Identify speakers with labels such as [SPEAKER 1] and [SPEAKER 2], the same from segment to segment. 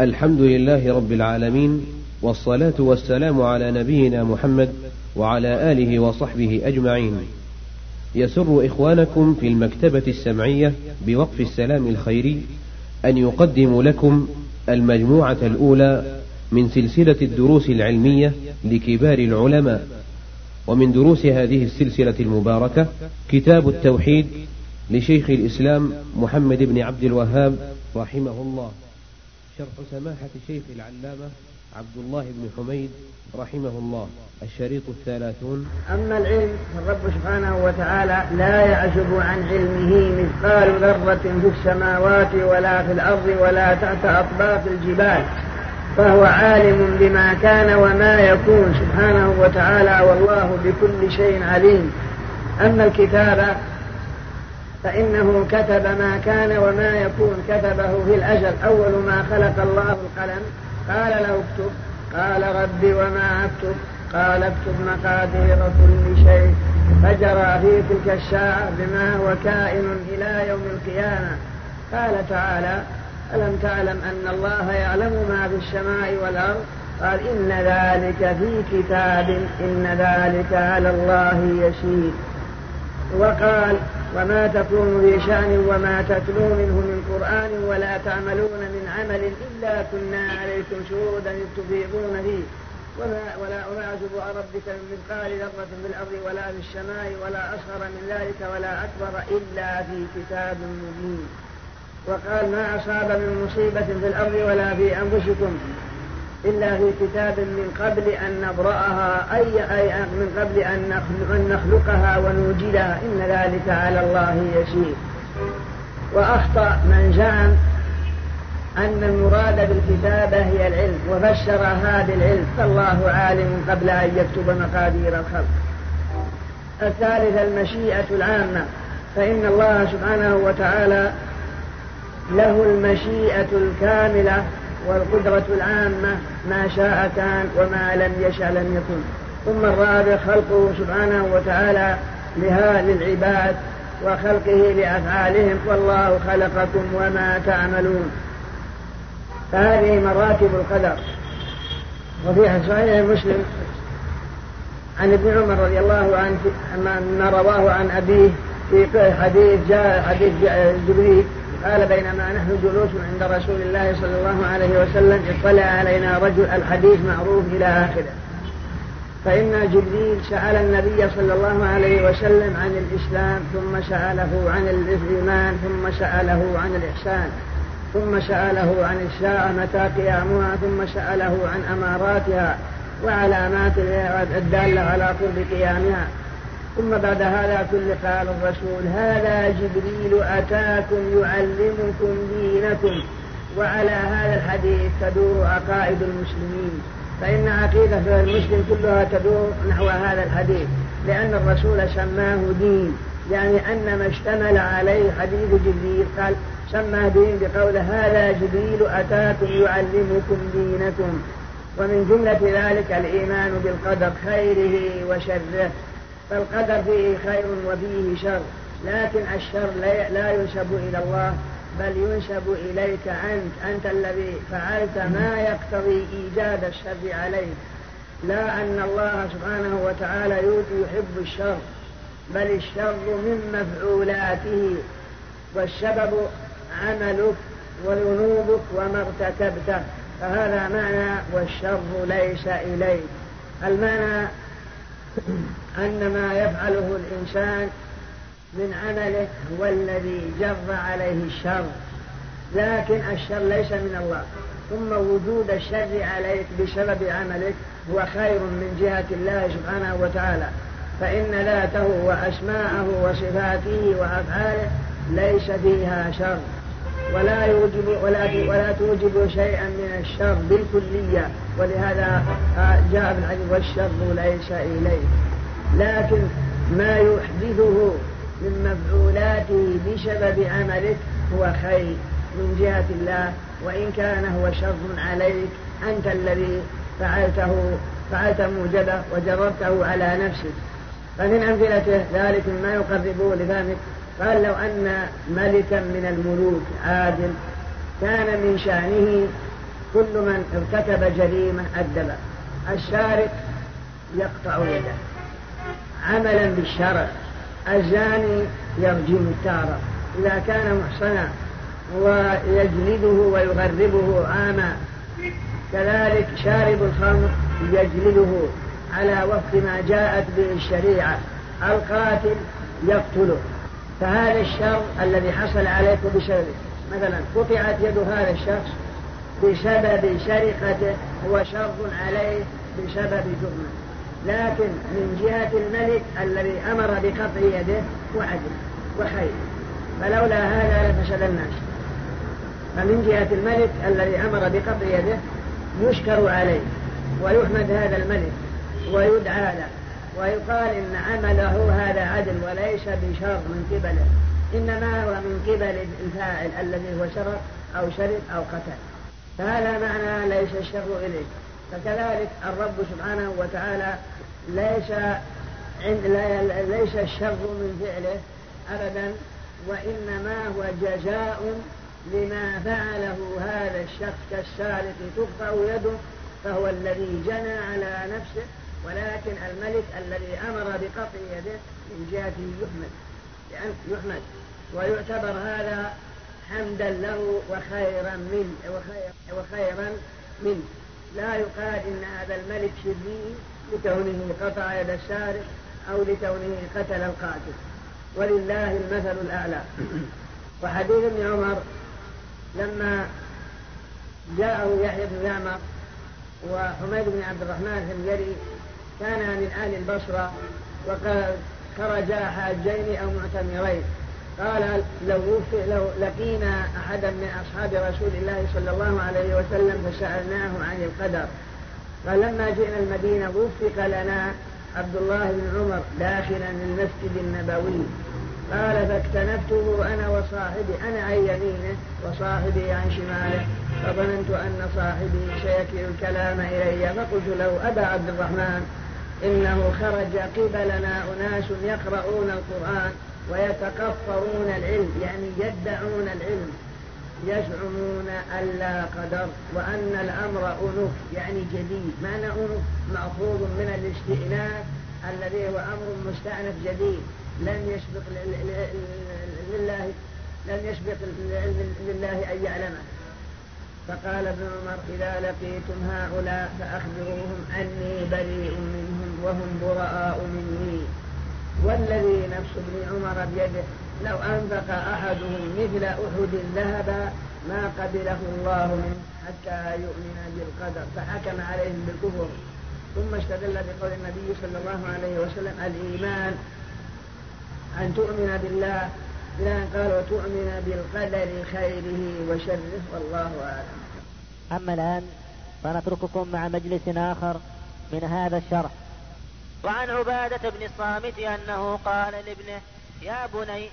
[SPEAKER 1] الحمد لله رب العالمين والصلاة والسلام على نبينا محمد وعلى آله وصحبه أجمعين. يسر إخوانكم في المكتبة السمعية بوقف السلام الخيري أن يقدم لكم المجموعة الأولى من سلسلة الدروس العلمية لكبار العلماء. ومن دروس هذه السلسلة المباركة كتاب التوحيد لشيخ الإسلام محمد بن عبد الوهاب رحمه الله. شرح سماحة شيخ العلامة عبد الله بن حميد رحمه الله الشريط الثلاثون.
[SPEAKER 2] أما العلم فالرب سبحانه وتعالى لا يعزب عن علمه مثقال ذرة في السماوات ولا في الأرض ولا تحت أطباق الجبال فهو عالم بما كان وما يكون سبحانه وتعالى والله بكل شيء عليم. أما الكتاب فإنه كتب ما كان وما يكون كتبه في الأجل. أول ما خلق الله القلم قال له اكتب. قال ربي وما أكتب. قال اكتب مقادير كل شيء. فجرى في تلك الساعة بما هو كائن إلى يوم القيامة. قال تعالى ألم تعلم أن الله يعلم ما في السماء والأرض؟ قال إن ذلك في كتاب إن ذلك على الله يسير. وقال وما تكون في شأن وما تتلو منه من قرآن ولا تعملون من عمل إلا كنا عليكم شهودا تفيضون فيه وما ولا أعزب عن ربك من مثقال ذرة في الأرض ولا في السماء ولا أصغر من ذلك ولا أكبر إلا في كتاب مبين. وقال ما أصاب من مصيبة في الأرض ولا في أنفسكم إلا في كتاب من قبل أن نبرأها أي, أي من قبل أن نخلقها ونوجدها. إن ذلك على الله يسير. وأخطأ من زعم أن المراد بالكتابة هي العلم وفسرها بالعلم. فالله عالم قبل أن يكتب مقادير الخلق. الثالث المشيئة العامة. فإن الله سبحانه وتعالى له المشيئة الكاملة والقدرة العامة ما شاء كان وما لم يشأ لم يكن. ثم الرابع خلقه سبحانه وتعالى لها للعباد وخلقه لأفعالهم. والله خلقكم وما تعملون. فهذه مراتب القدر. وفي صحيح مسلم عن ابن عمر رضي الله عنه ما رواه عن أبيه في حديث جاء حديث جبريل قال بينما نحن جلوس عند رسول الله صلى الله عليه وسلم اطلع علينا رجل الحديث معروف إلى آخره. فإن جبريل سأل النبي صلى الله عليه وسلم عن الإسلام ثم سأله عن الإيمان ثم سأله عن الإحسان ثم سأله عن الساعة متى قيامها ثم سأله عن أماراتها وعلامات الدالة على قرب قيامها. ثم بعد هذا كل قال الرسول هذا جبريل أتاكم يعلمكم دينكم وعلى هذا الحديث تدور عقائد المسلمين. فإن عقيدة المسلم كلها تدور نحو هذا الحديث لأن الرسول سماه دين. يعني أن ما اشتمل عليه حديث جبريل قال سمى دين بقول هذا جبريل أتاكم يعلمكم دينكم. ومن جملة ذلك الإيمان بالقدر خيره وشره. فالقدر فيه خير وفيه شر. لكن الشر لا ينسب إلى الله بل ينسب إليك أنت. أنت الذي فعلت ما يقتضي إيجاد الشر عليك. لا أن الله سبحانه وتعالى يحب الشر بل الشر من مفعولاته. والسبب عملك وذنوبك وما ارتكبته. فهذا معنى والشر ليس إليك. المعنى أن ما يفعله الإنسان من عمله هو الذي جر عليه الشر. لكن الشر ليس من الله. ثم وجود الشر عليك بسبب عملك هو خير من جهة الله سبحانه وتعالى. فإن ذاته وأسماءه وصفاته وأفعاله ليس فيها شر. ولا يوجب ولا ولا توجب شيئا من الشر بالكلية. ولهذا جاء ابن الحديث والشر ليس إليه لكن ما يحدثه من مفعولاته بسبب عملك هو خير من جهة الله. وإن كان هو شر عليك أنت الذي فعلته فعلت موجبه وجربته على نفسك. فمن أمثلته ذلك مما يقربه لفهمك قال لو أن ملكا من الملوك عادل كان من شأنه كل من ارتكب جريمة أدب. السارق يقطع يده. عملا بالشرع. الزاني يرجم التارة إذا كان محصنا ويجلده ويغربه عاما كذلك شارب الخمر يجلده على وفق ما جاءت به الشريعة. القاتل يقتله. فهذا الشر الذي حصل عليك بسببه. مثلا قطعت يد هذا الشخص بسبب سرقته هو شر عليه بسبب جرمه. لكن من جهة الملك الذي أمر بقطع يده وعدل وخير. فلولا هذا لفسد الناس. فمن جهة الملك الذي أمر بقطع يده يشكر عليه ويحمد هذا الملك ويدعى له. ويقال إن عمله هذا عدل وليس بشر من قبله إنما هو من قبل الفاعل الذي هو شرط أو شرط أو قتل. فهذا معنى ليس الشر إليه فكذلك الرب سبحانه وتعالى ليس عند ليس الشر من فعله أبدا وإنما هو جزاء لما فعله هذا الشخص كالسارق تقطع يده فهو الذي جنى على نفسه ولكن الملك الذي أمر بقطع يده من جهته يحمد لأن يحمد. ويعتبر هذا حمدا له وخيرا منه وخير وخيرا منه. لا يقال إن هذا الملك شرير لكونه قطع يد السارق أو لكونه قتل القاتل. ولله المثل الأعلى. وحديث ابن عمر لما جاءه يحيى بن يعمر وحميد بن عبد الرحمن الحميري كان من أهل البصرة وقد خرجا حاجين أو معتمرين. قال لو, لو لقينا أحدا من أصحاب رسول الله صلى الله عليه وسلم فسألناه عن القدر. فلما جئنا المدينة وفق لنا عبد الله بن عمر داخلا المسجد النبوي. قال فاكتنفته أنا وصاحبي أنا عن يمينه وصاحبي عن شماله. فظننت أن صاحبي سيكل الكلام إلي. فقلت له أبا عبد الرحمن إنه خرج قبلنا أناس يقرؤون القرآن ويتكفرون العلم يعني يدعون العلم يزعمون ألا قدر وأن الأمر أنوف يعني جديد. معنى أنوف مأخوذ من الاستئناف الذي هو أمر مستأنف جديد. لم يسبق لله لم يسبق لله أن يعلمه. فقال ابن عمر إذا لقيتم هؤلاء فأخبروهم أني بريء منهم وهم براء مني. والذي نفس ابن عمر بيده لو أنفق أحدهم مثل أحد ذهبا ما قبله الله منه حتى يؤمن بالقدر فحكم عليهم بالكفر. ثم استدل بقول النبي صلى الله عليه وسلم الإيمان أن تؤمن بالله إلى أن قال وتؤمن بالقدر خيره وشره والله أعلم.
[SPEAKER 3] أما الآن فنترككم مع مجلس آخر من هذا الشرح. وعن عبادة بن الصامت أنه قال لابنه يا بني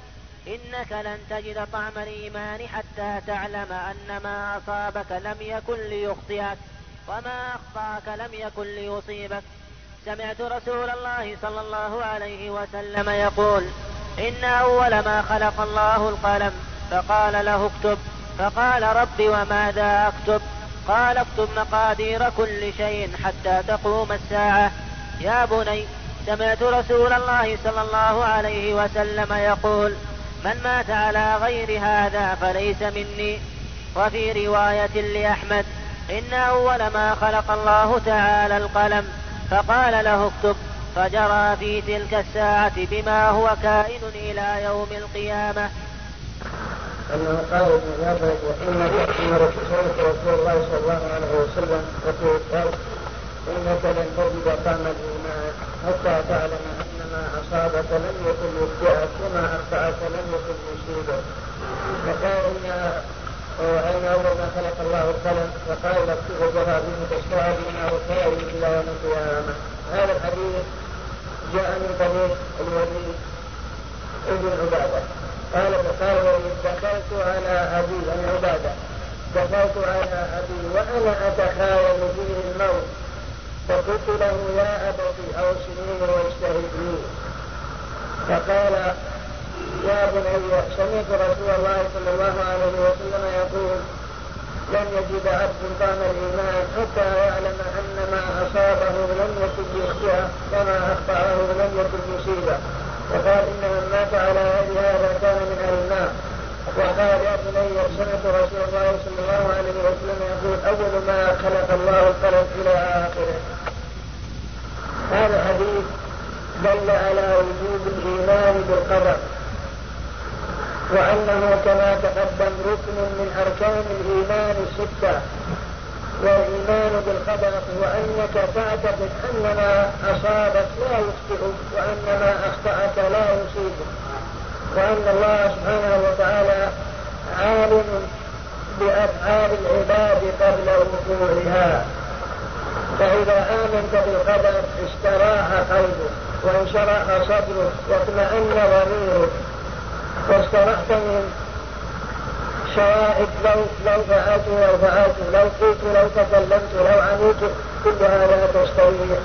[SPEAKER 3] إنك لن تجد طعم الإيمان حتى تعلم أن ما أصابك لم يكن ليخطئك وما أخطأك لم يكن ليصيبك. سمعت رسول الله صلى الله عليه وسلم يقول إن أول ما خلق الله القلم فقال له اكتب فقال رب وماذا أكتب؟ قال اكتب مقادير كل شيء حتى تقوم الساعة. يا بني سمعت رسول الله صلى الله عليه وسلم يقول من مات على غير هذا فليس مني. وفي رواية لأحمد إن أول ما خلق الله تعالى القلم فقال له اكتب فجرى في تلك الساعة بما هو كائن إلى يوم القيامة.
[SPEAKER 2] أنه قال ابن جابر وإنك إن رسول الله صلى الله عليه وسلم يقول قال إنك لن تجد طعم الإيمان حتى تعلم أن ما أصابك لم يكن يخطئك وما أخطأك لم يكن يصيبك فقال إن أين أول ما خلق الله القلم وقال اكتب الساعة بما هو كائن إلى يوم القيامة. هذا الحديث جاء من طريق الوليد ابن عبادة. قال فقال دخلت على أبي أن عبادة دخلت على أبي وأنا أتخايل فيه الموت فقلت له يا أبتي أوصني واجتهدني فقال يا بني سمعت رسول الله صلى الله عليه وسلم يقول لن يجد عبد طعم الإيمان حتى يعلم أن ما أصابه لم يكن ليخطئه وما أخطأه لم يكن يصيبه وقال إن من مات على يد هذا كان من أهل النار. وقال يا بني سمعت رسول الله صلى الله عليه وسلم يقول أول ما خلق الله القلم إلى آخره. هذا الحديث دل على وجوب الإيمان بالقدر. وأنه كما تقدم ركن من أركان الإيمان الستة. والإيمان بالقدر هو أنك تعتقد أن ما أصابك لا يخطئك وأن ما أخطأك لا يصيبك وأن الله سبحانه وتعالى عالم بأفعال العباد قبل وقوعها فإذا آمنت بالقدر استراح قلبك وانشرح صدرك واطمأن ضميرك. واسترحت من شوائب لو لو فعلت لو فعلت لو قلت لو تكلمت لو عملت كل هذا تستريح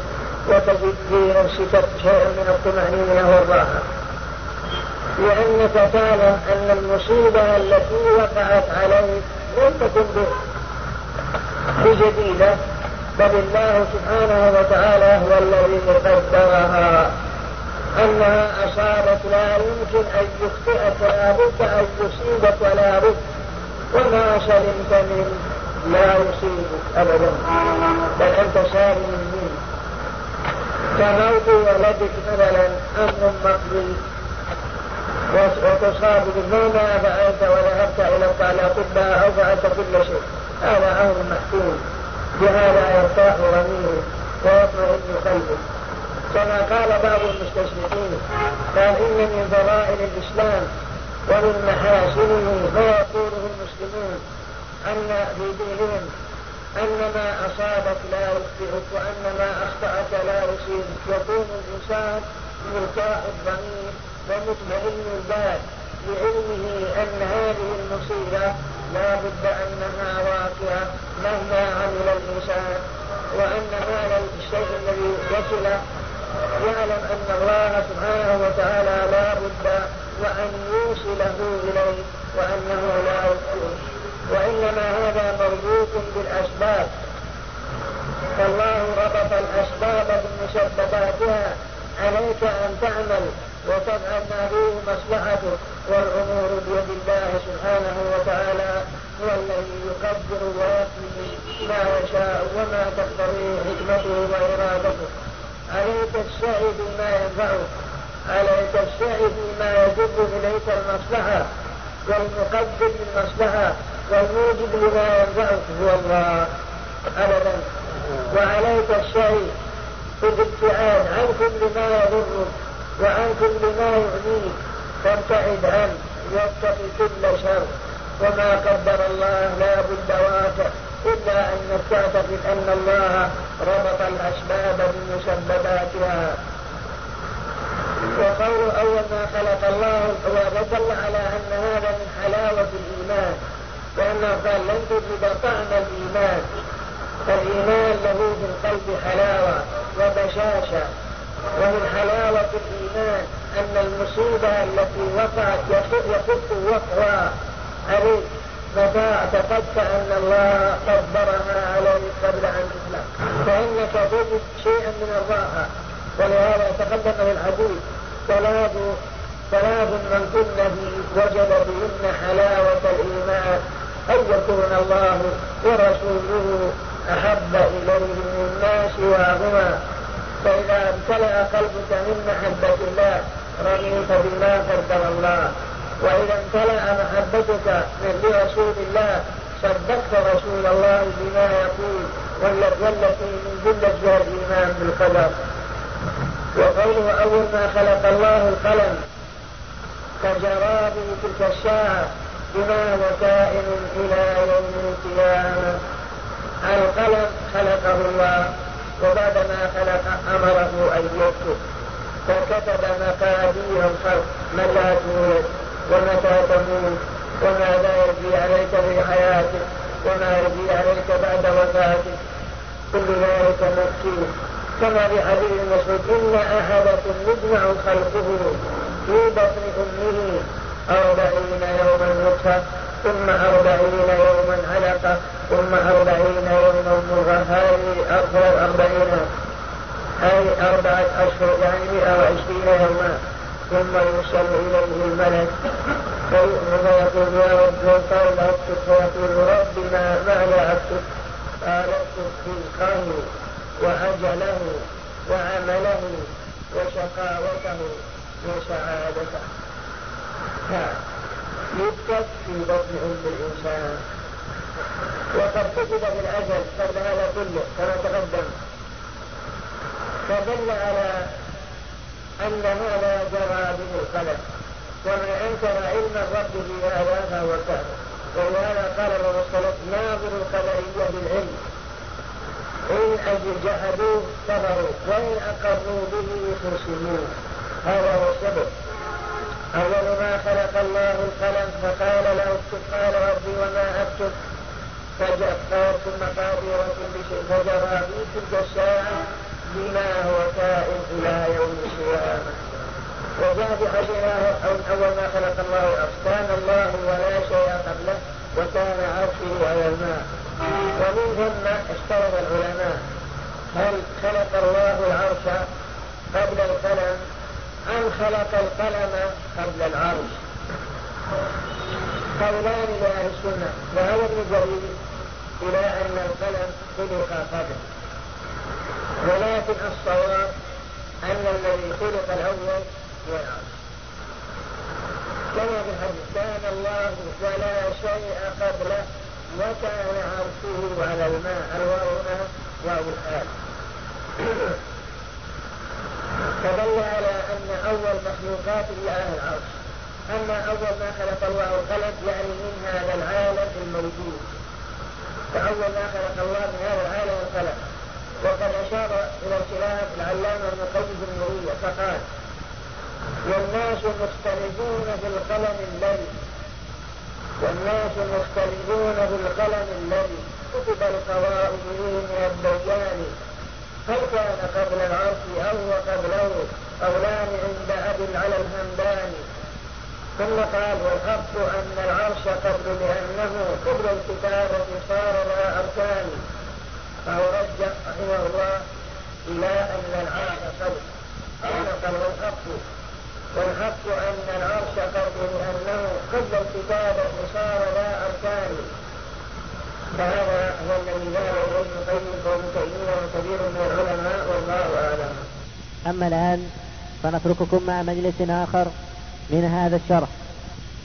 [SPEAKER 2] وتجد في نفسك شيئا من الطمأنينة والراحة. لأنك تعلم أن المصيبة التي وقعت عليك لم تكن بجديدة بل الله سبحانه وتعالى هو الذي قدرها. أنها أصابت لا يمكن أن يخطئك لا بد أن يصيبك ولا بد وما سلمت من لا يصيبك أبدا بل أنت سالم منه كموت ولدك مثلا أمر مقضي وتصاب ما فعلت وذهبت إلى الأطباء أو فعلت كل شيء. هذا أمر محكوم بهذا يرتاح ضميره ويطمئن قلبه كما قال بعض المستشرقين قال إن من فضائل الإسلام. ومن محاسنه ما يقوله المسلمون أن في دينهم أن ما أصابك لا يخطئك وأن ما أخطأك لا يصيبك يكون الإنسان مرتاح الضمير ومطمئن البال بعلمه أن هذه المصيبة لا بد أنها واقعة مهما عمل الإنسان وأن هذا الشيء الذي يصل يعلم أن الله سبحانه وتعالى لا بد وأن يوصله إليه وأنه لا يخطئه وإنما هذا مربوط بالأسباب. فالله ربط الأسباب بمسبباتها عليك أن تعمل وتفعل ما فيه مصلحتك والأمور بيد الله سبحانه وتعالى هو الذي يقدر ويقضي ما يشاء وما تقتضيه حكمته وإرادته. عليك السعي بما ينفعك. عليك السعي بما يجب إليك المصلحة والمقدر للمصلحة والموجب لما ينفعك هو الله. أبدا. وعليك السعي في الابتعاد عن كل ما يضرك وعن كل ما يؤذيك فابتعد عنه واتق كل شر. وما قدر الله لا بد واقع إلا أن تعتقد أن الله ربط الأسباب بمسبباتها وقول أول ما خلق الله ودل على أن هذا من حلاوة الإيمان لأنه قال لن تجد طعم الإيمان. فالإيمان له في القلب حلاوة وبشاشة ومن حلاوة الإيمان أن المصيبة التي وقعت يخف وقعها عليك متى اعتقدت أن الله قدرها عليك قبل أن تسلم فإنك تجد شيئا من الراحة. ولهذا تقدم للحديث ثلاث ثلاث من كن وجد بهن حلاوة الإيمان أن يكون الله ورسوله أحب إليه مما سواهما فإذا امتلأ قلبك من محبة الله رضيت بما قدر الله. وإذا امتلأ محبتك من لرسول الله صدقت رسول الله بما يقول والتي من جملة الإيمان بالقدر. وقوله أول ما خلق الله القلم فجرى به تلك الساعة بما هو كائن إلى يوم القيامة. القلم خلقه الله وبعدما خلق أمره أن يكتب. فكتب مقادير الخلق متى تولد ومتى تموت وماذا يجري عليك في حياتك وما يجري عليك بعد وفاتك كل ذلك مكتوب. كما في حديث المسعود إن أحدكم يجمع خلقه في بطن أمه أربعين يوما نطفة ثم أربعين يوما علقة ثم أربعين يوما مضغة هذه أربعين أي أربعة أشهر يعني مئة وعشرين يوما ثم يرسل إليه الملك فيؤمن ويقول يا رب قال اكتب فيقول ربنا ماذا أكتب؟ قال اكتب رزقه وأجله وعمله وشقاوته وسعادته. يكتب في بطن أم الإنسان. وقد كتب بالأجل قبل هذا كله كما تقدم. فدل على أن هذا جرى به القلم ومن أنكر علم الرب في هذا فهو كافر ولهذا قال الرسول ناظر القدرية بالعلم. إن جحدوه كفروا وإن أقروا به خصموه هذا هو السبب أول ما خلق الله القلم فقال له اكتب قال ربي وما أكتب. فجأ ثم قادر كل شيء. فجرى في تلك الساعة بما هو كائن إلى يوم القيامة. وجاء بحديث أول ما خلق الله كان الله ولا شيء قبله وكان عرشه على الماء ومن ثم اختلف العلماء. هل خلق الله العرش قبل القلم؟ أم خلق القلم قبل العرش؟ قولان لأهل السنة وهذا ابن جرير إلى أن القلم خلق قبل. ولكن الصواب أن الذي خلق الأول هو العرش. الحديث كان الله ولا شيء قبله وكان عرشه على الماء الواو واو الحال فدل على أن أول مخلوقات الله العرش أما أول ما خلق الله القلم يعني من هذا العالم الموجود. فأول ما خلق الله من هذا العالم القلم وقد أشار إلى خلاف العلامة ابن قيم النورية فقال والناس مختلفون في القلم الذي والناس مختلفون في القلم الذي كتب القواعد من البيان هل كان قبل العرش أو قبله؟ قولان عند أبي على الهمداني ثم قال والحق أن العرش قبل لأنه قبل الكتابة صار لا أركان. فهو رجع رحمه الله إلى أن العرش قبل. قال والحق والحق أن العرش قبل لأنه قبل الكتابة صار لا أركان فهذا هو الذي ذهب ابن القيم وابن تيميه وكثير من العلماء والله أعلم.
[SPEAKER 3] أما الآن فنترككم مع مجلس آخر من هذا الشرح.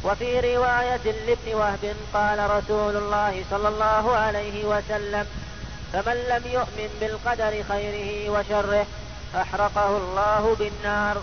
[SPEAKER 3] وفي رواية لابن وهب قال رسول الله صلى الله عليه وسلم فمن لم يؤمن بالقدر خيره وشره أحرقه الله بالنار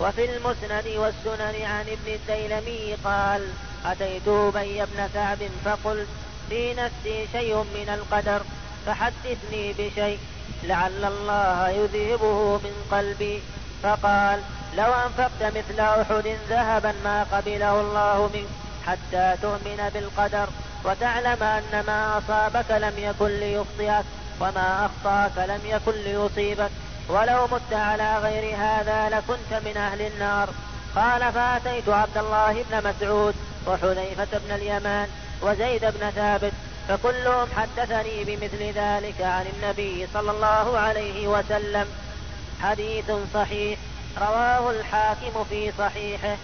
[SPEAKER 3] وفي المسند والسنن عن ابن الديلمي قال أتيت أبي بن كعب فقلت في نفسي شيء من القدر فحدثني بشيء لعل الله يذهبه من قلبي. فقال لو أنفقت مثل أحد ذهبا ما قبله الله منك حتى تؤمن بالقدر وتعلم أن ما أصابك لم يكن ليخطئك وما أخطأك لم يكن ليصيبك. ولو مت على غير هذا لكنت من أهل النار. قال فأتيت عبد الله بن مسعود وحذيفة بن اليمان وزيد بن ثابت فكلهم حدثني بمثل ذلك عن النبي صلى الله عليه وسلم. حديث صحيح رواه الحاكم في صحيحه.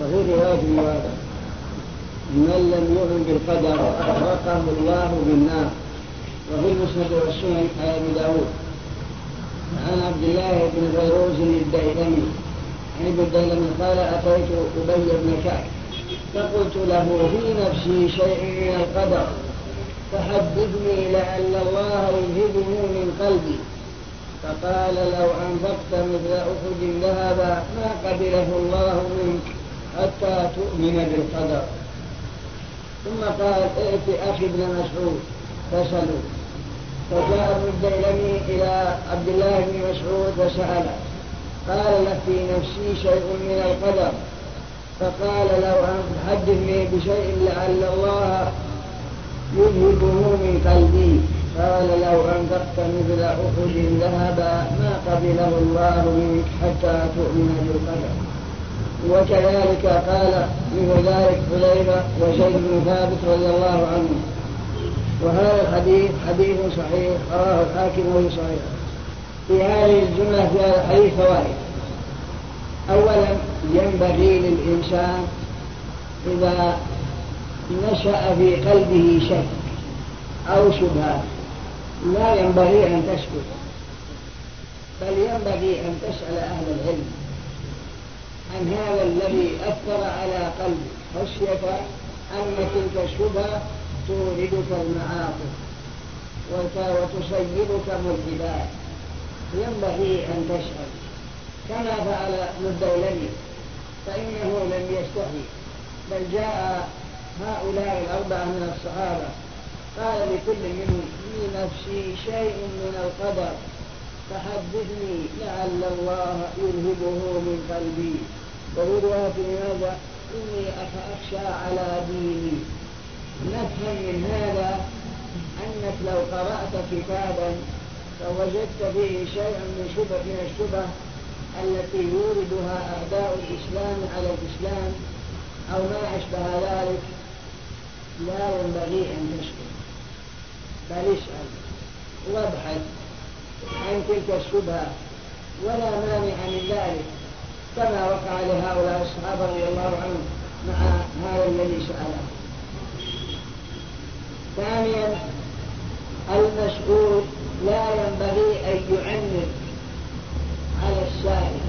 [SPEAKER 4] وفي رواية من لم يؤمن بالقدر أحرقه الله بالنار. وفي المسند والسنن عن أبي داود. عن عبد الله بن فيروز الديلمي. عن ابن الديلمي قال أتيت أبي بن كعب. فقلت له في نفسي شيء من القدر. فحدثني لعل الله يذهبه من قلبي. فقال لو أنفقت مثل أحد ذهبا ما قبله الله منك حتى تؤمن بالقدر. ثم قال ائت أخي ابن مسعود. فسلوا فجاء الديلمي إلى عبد الله بن مسعود وسأله. قال له في نفسي شيء من القدر. فقال لو أن تحدثني بشيء لعل الله يذهبه من قلبي.
[SPEAKER 2] قال لو أنفقت مثل أحد ذهبا ما قبله الله منك حتى تؤمن بالقدر. وكذلك قال مثل ذلك حذيفة وزيد بن ثابت رضي الله عنه. وهذا الحديث حديث صحيح رواه الحاكم وهو صحيح. في هذه الجملة في هذا الحديث فوائد. أولا ينبغي للإنسان إذا نشأ في قلبه شك أو شبهة لا ينبغي أن تسكت بل ينبغي أن تسأل أهل العلم. عن هذا الذي أثر على قلبك خشية أن تلك الشبهة توردك المعاصي وتسيبك ملحدات ينبغي أن تسأل كما فعل الدولمي فإنه لم يستحي بل جاء هؤلاء الأربعة من الصحابة. قال لكل منهم في نفسي شيء من القدر. فحدثني لعل الله يرهبه من قلبي. وفي رواية لماذا إني أخشى على ديني. نفهم من هذا أنك لو قرأت كتابا فوجدت فيه شيئا من شبه من الشبه التي يوردها أعداء الإسلام على الإسلام أو ما أشبه ذلك. لا ينبغي أن تسكت بل اسأل. وابحث عن تلك الشبهة ولا مانع من ذلك كما وقع لهؤلاء الصحابة رضي الله عنهم مع هذا الذي سأله. ثانيا المسؤول لا ينبغي أن يعنف على السائل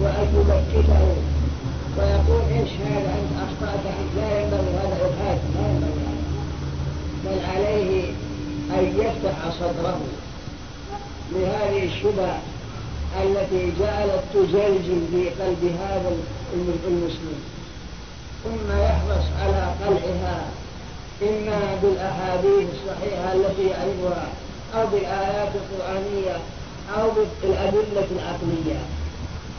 [SPEAKER 2] وأن يبكته ويقول إيش هذا أنت أخطأت لا ينبغي هذا الحاد لا ينبغي. بل عليه أن يفتح صدره. لهذه الشبهة التي جعلت تزلزل في قلب هذا المسلم. ثم يحرص على قلعها. إما بالأحاديث الصحيحة التي يعرفها أو بالآيات القرآنية أو بالأدلة العقلية.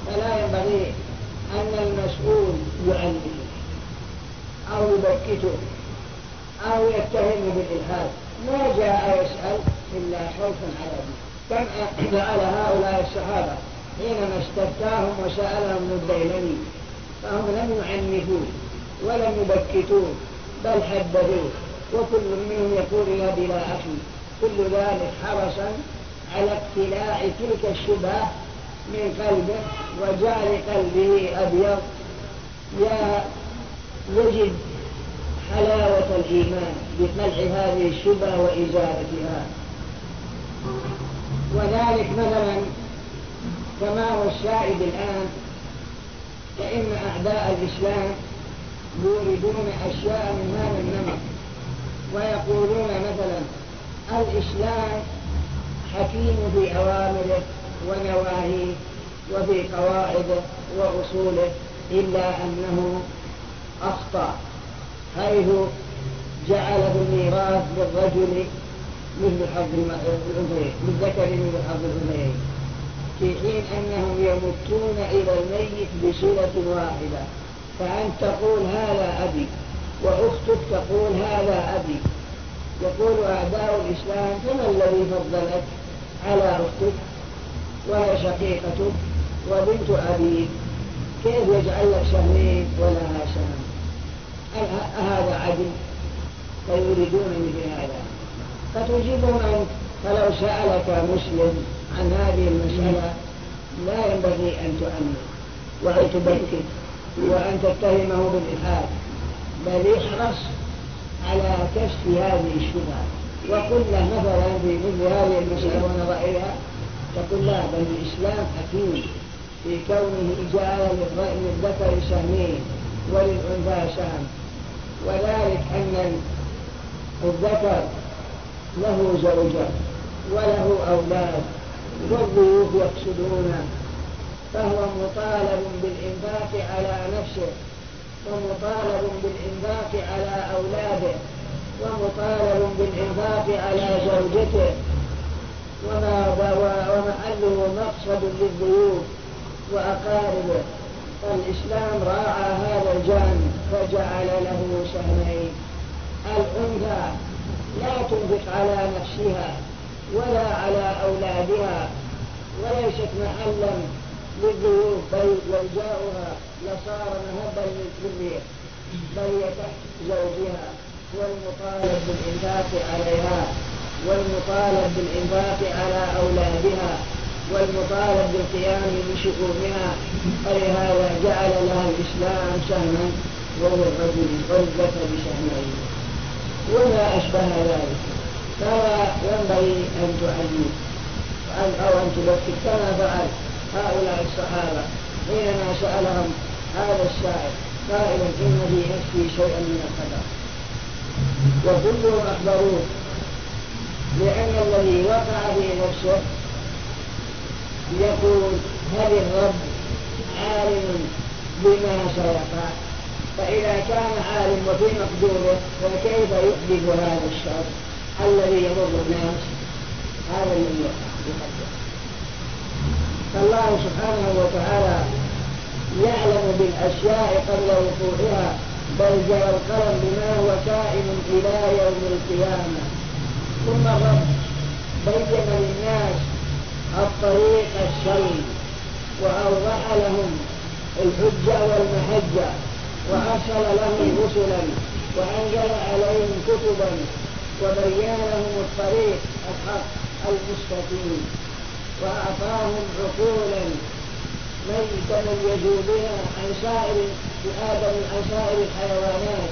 [SPEAKER 2] فلا ينبغي أن المسؤول يعلمه أو يبكته أو يتهم بالإلحاد. ما جاء يسأل إلا خوفا على دين فعل هؤلاء الصحابة حينما استفتاهم وسألهم الديلمي فهم لم يعنفوه ولم يبكتوه بل حددوه وكل منهم يقول يا بلا أخي كل ذلك حرصا على اقتلاع تلك الشبهة من قلبه وجعل قلبه أبيض. يا يجد حلاوة الإيمان بقلع هذه الشبهة وإزالتها. وذلك مثلا كما هو الشاهد الآن فإن أعداء الإسلام يريدون أشياء من هذا النمط ويقولون مثلا الإسلام حكيم في أوامره ونواهيه وفي قواعده وأصوله إلا أنه أخطأ حيث جعل في الميراث للرجل مثل حظ الأنثيين للذكر مثل حظ الأنثيين. في حين أنهم يمتون إلى الميت بصلة واحدة. فأنت تقول هذا أبي وأختك تقول هذا أبي. يقول أعداء الإسلام فما الذي فضلك على أختك وهي شقيقتك وبنت أبيك. كيف يجعل لك سهمين ولها سهم هذا عدل؟ فيريدون مثل هذا؟ فتجيبهم أنت فلو سألك مسلم عن هذه المسألة لا ينبغي أن تؤمن. وأن تبكت وأن تتهمه بالإلحاد بل احرص على كشف هذه الشبهة. وقل له مثلا في مثل هذه المسألة ونظائرها تقول لا بل الإسلام حكيم في كونه جعل للذكر سهمين وللأنثى سهم وذلك أن الذكر له زوجة وله أولاد والضيوف يقصدونه فهو مطالب بالإنفاق على نفسه ومطالب بالإنفاق على أولاده ومطالب بالإنفاق على زوجته. وما ومحله مقصد للضيوف وأقاربه. فالإسلام راعى هذا الجانب فجعل له سهمين الأنثى لا تنفق على نفسها ولا على أولادها وليست محلا للضيوف بل وجاؤها لصار مهبا للريح بل تحت زوجها والمطالب بالإنفاق عليها والمطالب بالإنفاق على أولادها والمطالب بالقيام بشؤونها. فلهذا جعل لها الإسلام سهما وللرجل عزة بسهمين وما أشبه ذلك. فلا ينبغي أن تعلم أو أن تبكت كما فعل هؤلاء الصحابة حينما سألهم هذا السائل قائلا إن في نفسي شيئا من الخطأ وكلهم أخبروه لأن الذي وقع في نفسه يقول هل الرب عالم بما سيقع؟ فإذا كان عالم وفي مقدوره فكيف يحدث هذا الشر الذي يضر الناس؟ هذا الذي يقع فالله سبحانه وتعالى يعلم بالأشياء قبل وقوعها بل جرى القلم بما هو كائن إلى يوم القيامة. ثم الرب بين للناس الطريق السلم وأوضح لهم الحجة والمحجة. وأرسل لهم رسلا وأنزل عليهم كتبا وبين لهم الطريق الحق المستقيم وأعطاهم عقولا من تميزوا بها عن سائر آدم عن سائر الحيوانات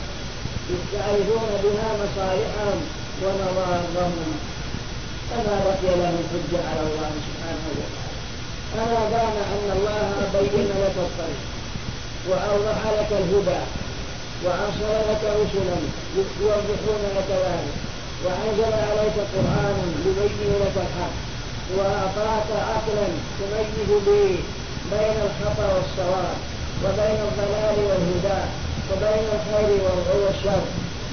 [SPEAKER 2] يعرفون بها مصالحهم ومضارهم فما بقي لهم حجة على الله سبحانه وتعالى؟ فما دام أن الله بين لك الطريق. وأوضح لك الهدى وأرسل لك رسلا يوضحون لك ذلك وأنزل عليك قرآنا يبين لك الحق وأعطاك عقلا تميز به بين الخطأ والصواب وبين الضلال والهدى وبين الخير والشر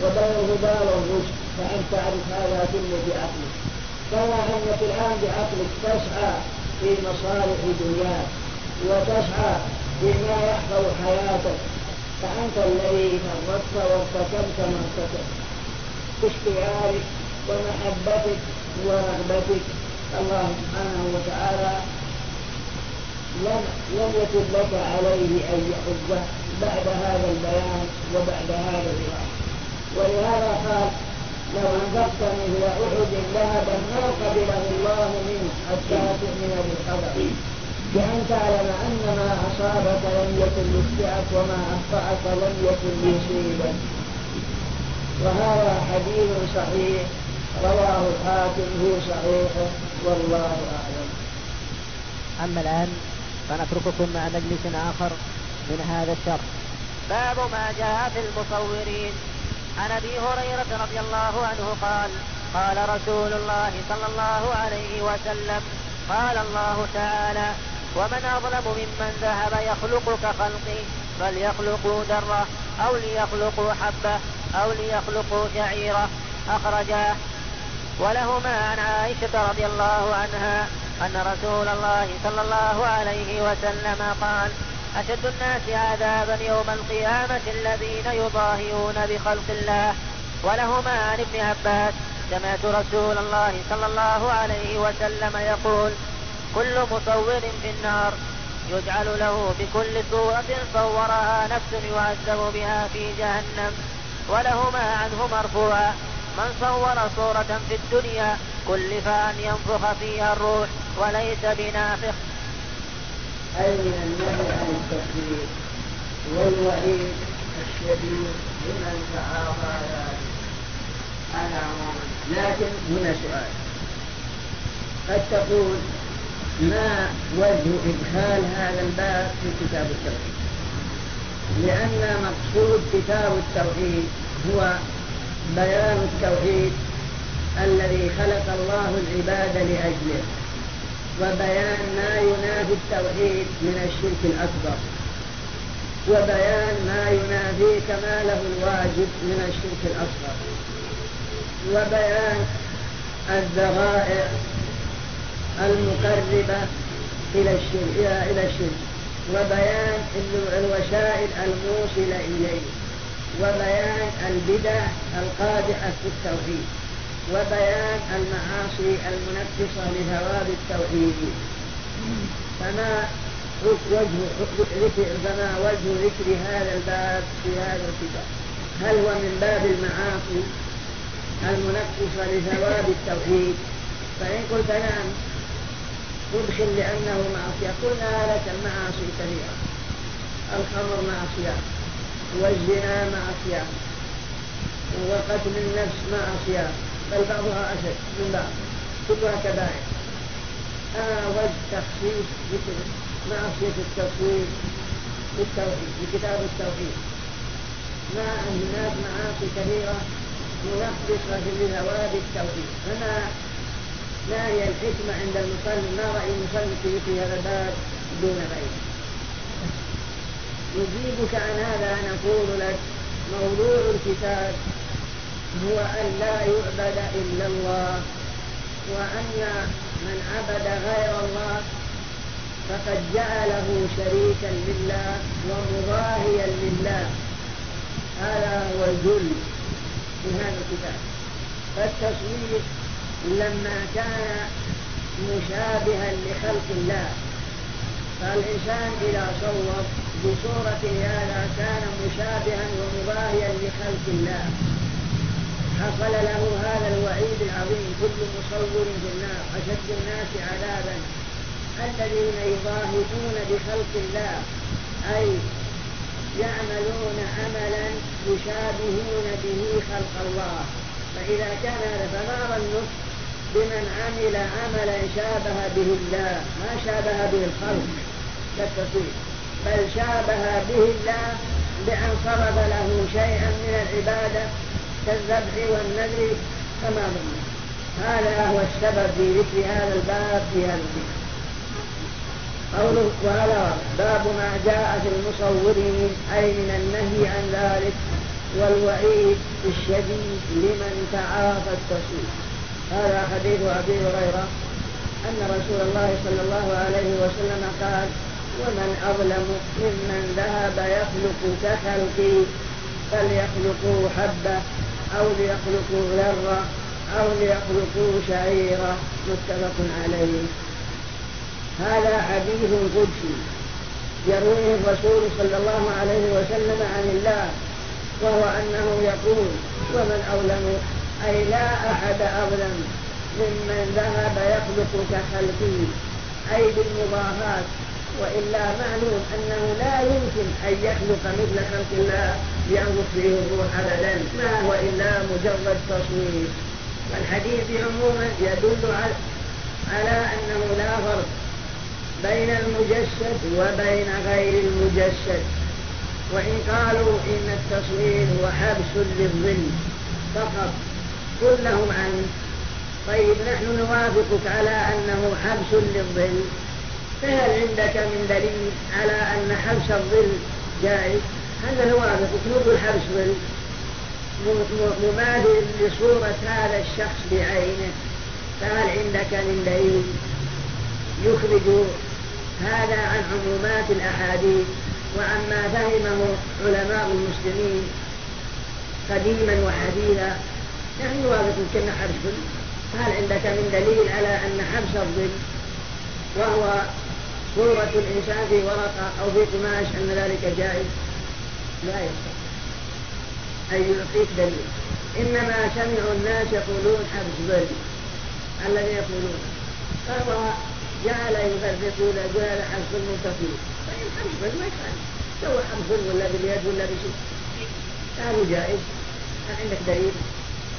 [SPEAKER 2] وبين الهدى والرشد فأن تعرف هذا كله بعقلك. كما أنك الآن بعقلك تسعى في مصالح دنياك وتسعى فيما يحفظ حياتك فأنت الذي فرطت وارتكبت ما ارتكبت. باختيارك ومحبتك ورغبتك. الله سبحانه وتعالى لم لم يكن لك عليه أن يحجه بعد هذا البيان وبعد هذا الإيمان ولهذا قال لو أنفقت مثل أحد ذهبا ما قبله الله منه حتى تؤمن بالقدر بأن تعلم أن ما أصابك لم يكن ليخطئك وما أخطأك لم يكن ليصيبك وهذا حديث صحيح رواه الحاكم في صحيحه والله أعلم.
[SPEAKER 3] أما الآن فنترككم مع مجلس آخر من هذا الشرح. باب ما جاء في المصورين. عن أبي هريرة رضي الله عنه قال قال رسول الله صلى الله عليه وسلم قال الله تعالى ومن أظلم ممن ذهب يخلق كخلقي فليخلقوا ذره أو ليخلقوا حبة أو ليخلقوا شعيرة. اخرجاه ولهما عن عائشة رضي الله عنها أن رسول الله صلى الله عليه وسلم قال أشد الناس عذابا يوم القيامة الذين يضاهئون بخلق الله. ولهما عن ابن عباس سمعت رسول الله صلى الله عليه وسلم يقول كل مصور في النار يجعل له بكل صورة صورها نفس يعذب بها في جهنم. ولهما عنه مرفوعا. من صور صورة في الدنيا كلف أن ينفخ فيها الروح وليس بنافخ.
[SPEAKER 2] أي من النهي عن التكفير والوعيد الشديد لمن تعاطى ذلك. على لكن هنا سؤال. قد تقول ما وجه إدخال هذا الباب في كتاب التوحيد؟ لأن مقصود كتاب التوحيد هو بيان التوحيد الذي خلق الله العباد لأجله وبيان ما ينافي التوحيد من الشرك الأكبر وبيان ما ينافي كماله الواجب من الشرك الأصغر وبيان الذرائع المقربة إلى الشرك إلى الشرك. وبيان الوسائل الموصلة إليه. وبيان البدع القادحة في التوحيد. وبيان المعاصي المنكسة لثواب التوحيد. فما وجه فما وجه ذكر هذا الباب في هذا الكتاب؟ هل هو من باب المعاصي المنكسة لثواب التوحيد؟ فإن قلت نعم ادخل لأنه معصية. قلنا لك المعاصي كثيرة الخمر معصية. والزنا معصية. وقتل النفس معصية. بل بعضها أشد. من بعض كلها كبائر أنا وجه تخصيص ذكر معصية التصوير بالتوحيد بكتاب التوحيد. أن هناك معاصي كثيرة منقصة لثواب التوحيد فما ما هي الحكمة عند المصلي ما رأي المصلي في هذا الباب دون غيره نجيبك عن هذا نقول لك موضوع الكتاب هو أن لا يعبد إلا الله وأن من عبد غير الله فقد جعله شريكا لله ومضاهيا لله. هذا هو الجل في هذا الكتاب. فالتصوير لما كان مشابها لخلق الله. فالإنسان إذا صور بصورة هذا كان مشابها ومضاهيا لخلق الله. حصل له هذا الوعيد العظيم. كل مصور في النار. أشد الناس عذابا. الذين يضاهئون بخلق الله. أي يعملون عملا يشابهون به خلق الله. فإذا كان هذا فما ظنك بمن عمل عملا شابه به الله ما شابه به الخلق. كالتصوير بل شابه به الله بأن صرف له شيئا من العبادة كالذبح والنذر فما ظنك هذا هو السبب في ذكر هذا الباب في هذا الكتاب قوله وهذا باب ما جاء في المصورين أي من النهي عن ذلك والوعيد الشديد لمن تعاطى التصوير. هذا حديث أبي هريرة أن رسول الله صلى الله عليه وسلم قال ومن أظلم ممن ذهب يخلق كخلقي فليخلقوا حبة أو ليخلقوا ذرة أو ليخلقوا شعيرة. متفق عليه. هذا حديث قدسي. يرويه الرسول صلى الله عليه وسلم عن الله وهو أنه يقول ومن أظلم أي لا أحد أظلم ممن ذهب يخلق كخلقه أي بالمضاهاة وإلا معلوم أنه لا يمكن أن يخلق مثل خلق الله ينفخ فيه الروح أبدا ما هو إلا مجرد تصوير. الحديث عموما يدل على أنه لا فرق بين المجسد وبين غير المجسد. وإن قالوا إن التصوير هو حبس للظل فقط قل لهم عنه. طيب نحن نوافقك على أنه حبس للظل. فهل عندك من دليل على أن حبس الظل جائز؟ هل نوافقك نقول حبس ظل. مماثل لصورة هذا الشخص بعينه. فهل عندك من دليل يخرج هذا عن عمومات الأحاديث وعما فهمه علماء المسلمين قديما وحديثا؟ نحن نوافق كنا حبس هل عندك من دليل على أن حبس الظل وهو صورة الإنسان في ورقة أو في قماش أن ذلك جائز؟ لا يستطيع أن يعطيك دليل. إنما سمعوا الناس يقولون حبس ظل. الذي يقولون. فهو جعل يفرق ولا يقول هذا حبس المنتصر طيب حبس ما يفعل. سوى حبس ولا باليد ولا بشيء. هذا جائز. هل عندك دليل؟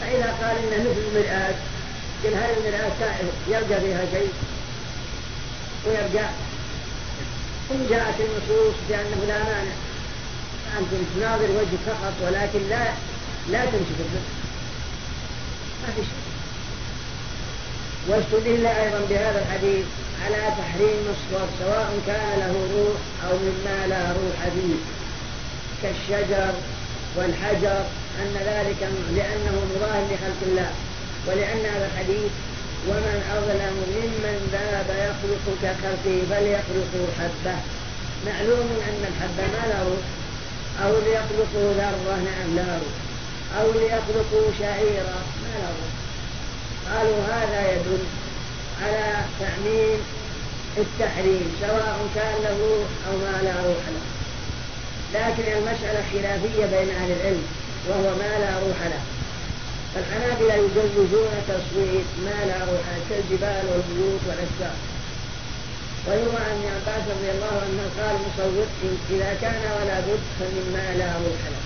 [SPEAKER 2] فإذا قال إنه مثل المرآة قل هل المرآة يرجع فيها شيء؟ ويرجع إن جاءت النصوص بأنه لا مانع أنت تناظر وجهك فقط ولكن لا لا تمسك الرزق ما في شيء. واستدل أيضا بهذا الحديث على تحريم الصور سواء كان له روح أو مما لا روح فيه كالشجر والحجر أن ذلك لأنه مظاهر لخلق الله ولأن هذا الحديث ومن أظلم ممن ذهب يخلق كخلقه بل يخلق حبة. معلوم أن الحبة ما له؟ أو ليخلقوا ذرة؟ نعم روح أو ليخلقوا شعيرة؟ ما له. قالوا هذا يدل على تعميم التحريم سواء كان له أو ما له. لكن المسألة خلافية بين أهل العلم. وهو ما لا روح له. فالحنابلة يجوزون تصوير ما لا روح له كالجبال والبيوت والأشجار. ويروى عن عباس رضي الله عنه قال مصور إذا كان ولا بد فمما لا روح له.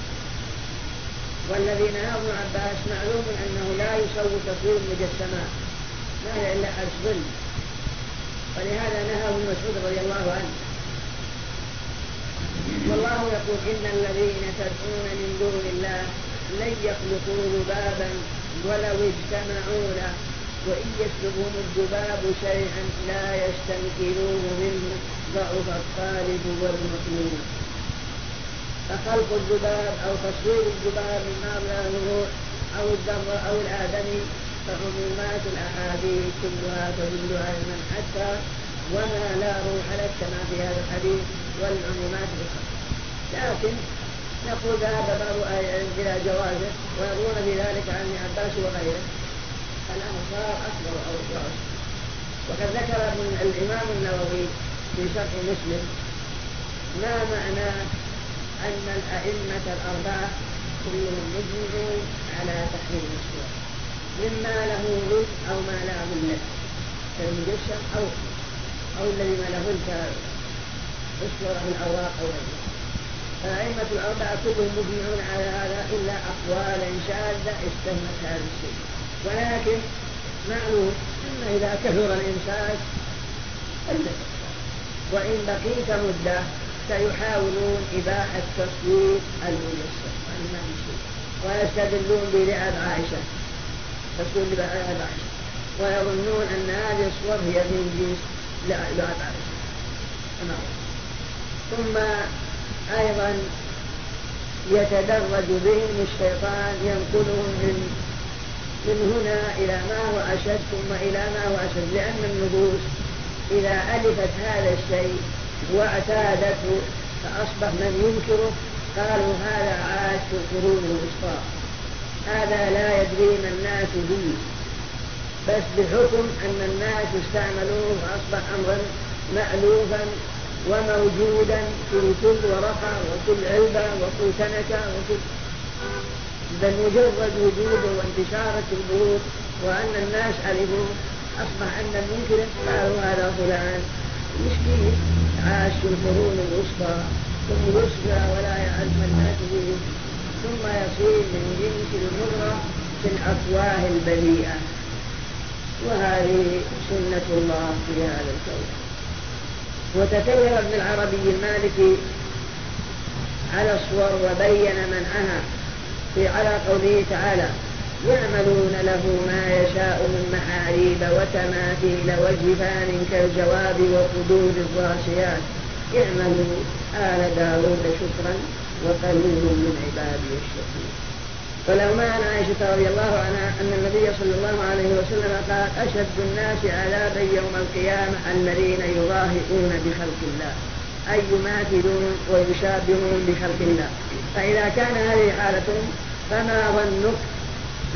[SPEAKER 2] والذي نهى ابن عباس معلوم أنه لا يصور تصوير المجسمات ما هي إلا حبس ظل ولهذا نهى ابن مسعود رضي الله عنه والله يقول إن الذين تدعون من دون الله لن يخلقوا ذبابا ولو اجتمعوا له وإن يسلبهم الذباب شيئا لا يستنكرون منه ضعف الطالب والمطلوب. فخلق الذباب أو تصوير الذباب من مبلغ الروح أو الذر أو الآدمي فعمومات الأحاديث كلها تدل علما حتى وما لا روح لك كما في هذا الحديث والعمومات بالخلق لكن نقول ذهب بعض العلم إلى جوازه ويروون بذلك عن ابن عباس وغيره. الأمر صار أكبر أو أكبر. وقد ذكر الإمام النووي في شرح مسلم ما معنى أن الأئمة الأربعة كلهم مجمعون على تحريم الصور مما له ظل أو ما لا ظل كالمجسم أو أو الذي ما له كالصورة من الأوراق أو غيره فالأئمة الأربعة كلهم مجمعون على هذا إلا أقوالا شاذة استهمت هذا الشيء. ولكن معلوم أن إذا كثر الإمساك وإن بقيت مدة سيحاولون إباحة تصوير المجسم ويستدلون بلعب عائشة. تصوير لعب عائشة. ويظنون أن هذه الصور هي من جنس لعب عائشة ثم أيضا يتدرج بهم الشيطان ينقلهم من من هنا إلى ما هو أشد ثم إلى ما هو أشد لأن النفوس إذا ألفت هذا الشيء واعتادته فأصبح من ينكره قالوا هذا عاش في القرون الوسطى. هذا لا يدري ما الناس به. بس بحكم أن الناس استعملوه وأصبح أمرا مألوفا وموجودا في كل ورقة وكل علبة وكل كنكة وكل بل مجرد وجوده وانتشاره البيوت وأن الناس علموا أصبح أن المنكر قالوا هذا فلان. مسكين عاش في القرون الوسطى ثم يصبح ولا يعرف الناس به ثم يصير من جنس المرة في الأفواه البذيئة. وهذه سنة الله في هذا الكون. وتكلم ابن العربي المالكي على الصور وبين منعها في على قوله تعالى يعملون له ما يشاء من محاريب وتماثيل وجفان كالجواب وقدود الراسيات. اعملوا آل داود شكرا وقليل من عبادي الشكور. فلو ما عن عائشة رضي الله عنها أن النبي صلى الله عليه وسلم قال أشد الناس عذابا يوم القيامة الذين يضاهئون بخلق الله أي يماثلون ويشابهون بخلق الله. فإذا كان هذه حالتهم فما ظنك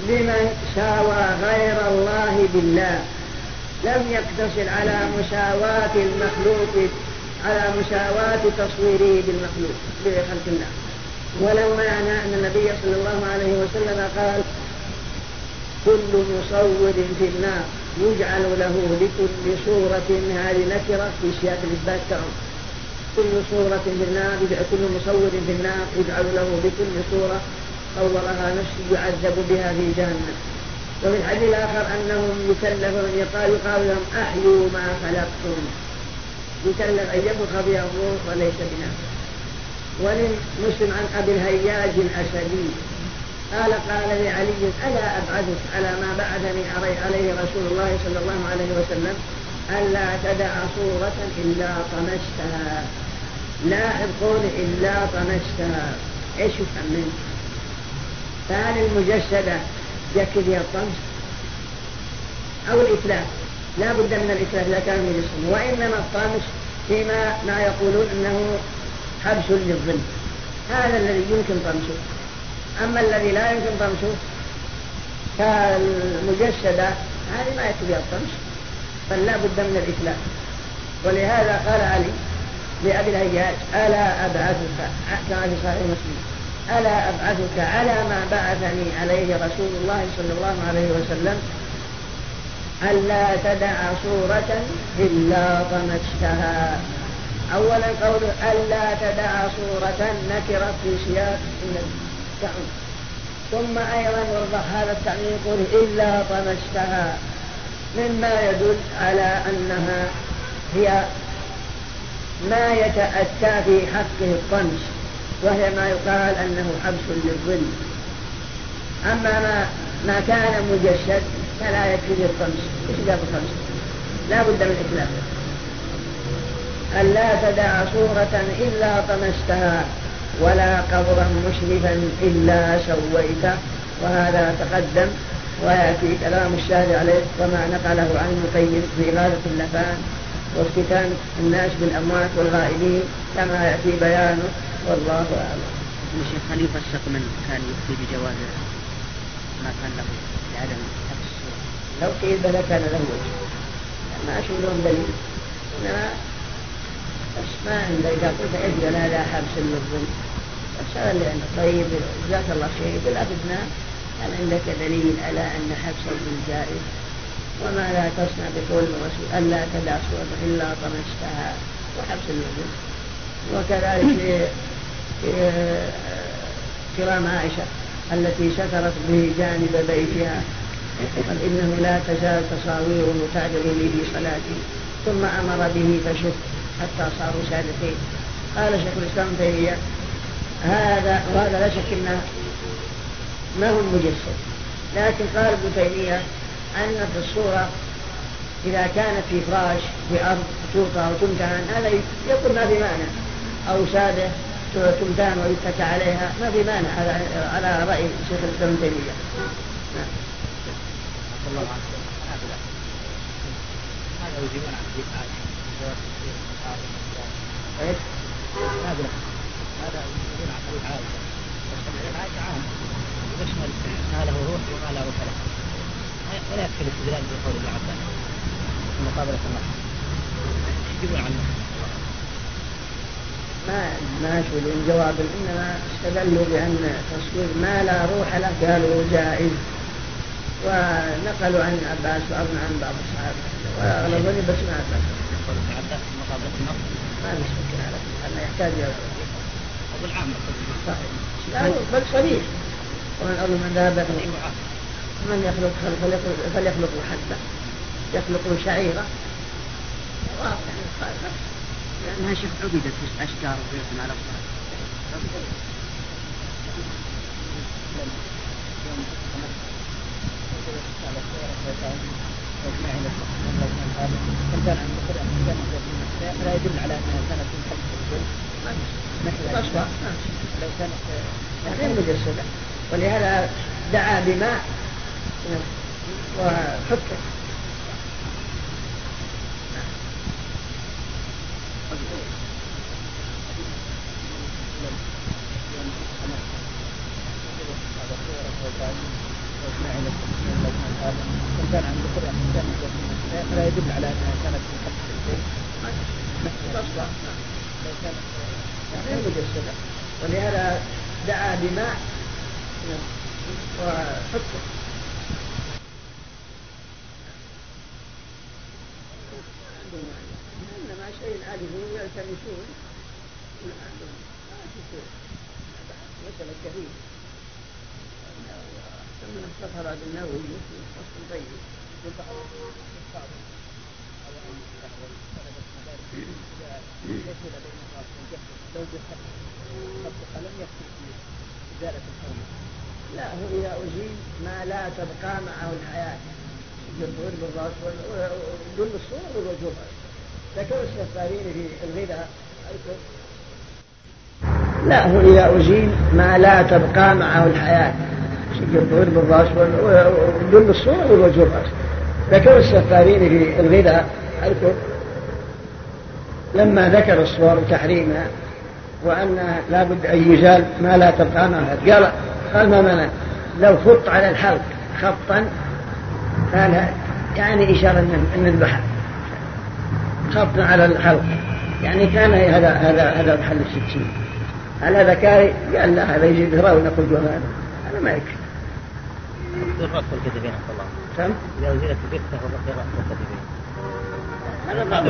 [SPEAKER 2] بمن ساوى غير الله بالله؟ لم يقتصر على مساواة المخلوق على مساواة تصويره بالمخلوق بخلق الله. ولو معنى أن النبي صلى الله عليه وسلم قال كل مصور في النار يجعل له لكل صورة هذه نكرة في سياق الإثبات تعم كل صورة في النار كل مصور في النار يجعل له بكل صورة صورها نفسه يعذب بها في جهنم. وفي الحديث الآخر أنهم يكلفون يقال يقال لهم أحيوا ما خلقتم. يكلف أن بها الروح وليس بنفسه. ولمسلم عن أبي الهياج الأسدي. قال قال لعلي ألا أبعثك على ما بعثني عليه رسول الله صلى الله عليه وسلم ألا تدع صورة إلا طمستها. لاحظ قول إلا طمستها. إيش يفهم منه؟ فهل المجسدة يكفي فيها الطمس. أو الإتلاف. لا بد من الإتلاف إذا كان مجسما وإنما الطمس فيما ما يقولون أنه حبس للظل. هذا الذي يمكن طمسه أما الذي لا يمكن طمسه كالمجسدة هذه ما يكفي الطمس بل بد من الإتلاف ولهذا قال علي لأبي الهياج ألا أبعثك كما في صحيح مسلم ألا أبعثك على ما بعثني عليه رسول الله صلى الله عليه وسلم ألا تدع صورة إلا طمستها. أولا قول ألا تدع صورة نكرة في سياق التعميم ثم أيضا يوضح هذا التعميم يقول إلا طمستها مما يدل على أنها هي ما يتأتى في حقه الطمس وهي ما يقال أنه حبس للظل. أما ما ما كان مجسد فلا يكفي الطمس إيش جاب الطمس لا بد من إتلافه ألا تدع صورة إلا طمستها ولا قبرا مشرفا إلا سويته. وهذا تقدم ويأتي كلام الشارع عليه وما نقله عن المقيم في إغاثة اللفان. وافتتان الناس بالأموات والغائبين كما يأتي بيانه. والله أعلم.
[SPEAKER 5] الشيخ هل يفسق من كان يفتي بجواز ما كان له لعدم الصورة؟
[SPEAKER 2] لو قيل بلى كان له وجه ما أشوف لهم دليل. إنما ما عند إذا قلت إذن لا حبس للظلم بس هذا اللي عندك طيب جزاك الله خير. يقول أبدنا هل عندك دليل على أن حبس الظلم جائز؟ وما لا تصنع بقول الرسول ألا تدع صورة إلا طمستها وحبس الوجود وكذلك في كرام عائشة التي سترت به جانب بيتها قال إنه لا تزال تصاوير تعذر لي في صلاتي ثم أمر به فشف حتى صاروا سادتين قال شيخ الإسلام تيمية هذا وهذا لا شك أنه ما هو المجسد لكن قال ابن تيمية أن في الصورة إذا كانت في فراش في أرض توطى أو تمتهن هذا يقول ما في مانع أو سادة تمتهن ويتكى عليها ما في مانع على على رأي شيخ الإسلام ابن تيمية. نعم.
[SPEAKER 5] هذا يجيبون عن
[SPEAKER 2] إيش؟
[SPEAKER 5] هذا هذا عن عائشة بس حديث عائشة عام يشمل ما له روح وما لا روح له ولا يكفي الاستدلال بقول ابن عباس مقابلة النص يجيبون عنه
[SPEAKER 2] ما ما شو جواب إنما استدلوا بأن تصوير ما لا روح له قالوا جائز. ونقلوا عن عباس واظن عن بعض الصحابة. واغلبهم بس ما عباس
[SPEAKER 5] عباس مقابلة النص.
[SPEAKER 2] ما على يحتاج إلى لا بل صريح. ومن أظن من ذهب من يخلق فليخلق, فليخلق حبة يخلق شعيرة. واضح.
[SPEAKER 5] لأنها شيخ عبدت في أشجار وبيت على لا يدل على أنها كانت من خلف
[SPEAKER 2] الظل لو كانت غير مجسدة. ولهذا دعا بماء وحكم.
[SPEAKER 5] كان عند القرآن لا يدل على أنها كانت من خلف البيت
[SPEAKER 2] ولهذا دعا بماء وحكم انما شيء عادي يلتمسون ما في مسألة كثير ثم افتخر بالنووي في فصل طيب
[SPEAKER 5] لم يكن في إزالة الحرمة
[SPEAKER 2] لا هو إذا أزيل ما لا تبقى معه الحياة. الجمهور بالراس وكل الصور والوجوه ذكر السفارين في الغذاء لا هو إذا أزيل ما لا تبقى معه الحياة. الجمهور بالراس وكل الصور والوجوه ذكر السفارين في الغذاء لما ذكر الصور وتحريمها وأن لابد أن يزال ما لا تبقى معها قال قال ما منع لو خط على الحلق خطا قال يعني إشارة أن نذبح خط على الحلق يعني كان هذا هذا هذا محل الستين هل هذا كاري؟ قال لا هذا يجي ذهره ونقول هذا هذا ما يكفي.
[SPEAKER 5] الله. إذا أزيلت الكتف الرأس والكتفين.
[SPEAKER 2] هذا بعض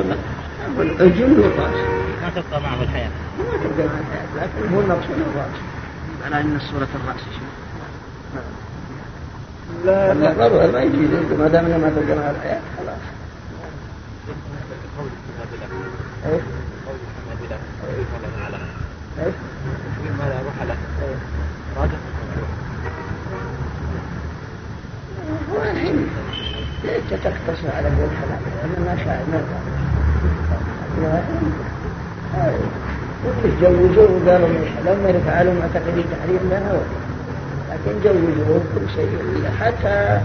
[SPEAKER 2] الجن والرأس.
[SPEAKER 5] ما تبقى معه الحياة.
[SPEAKER 2] ما تبقى معه الحياة لكن هو المقصود الرأس.
[SPEAKER 5] على أن صورة الرأس شو؟
[SPEAKER 2] لا لا ما يجي ما دام ما تبقى معه الحياة خلاص. إيش؟ إيش؟
[SPEAKER 5] ما لا روح له راجع
[SPEAKER 2] هو الحين ليش تقتصر على قول حلال أنا ما شاء ما تجوزوا وقالوا من حلال ما يفعلوا معتقدين تحريم لا هو لكن جوزوا كل شيء حتى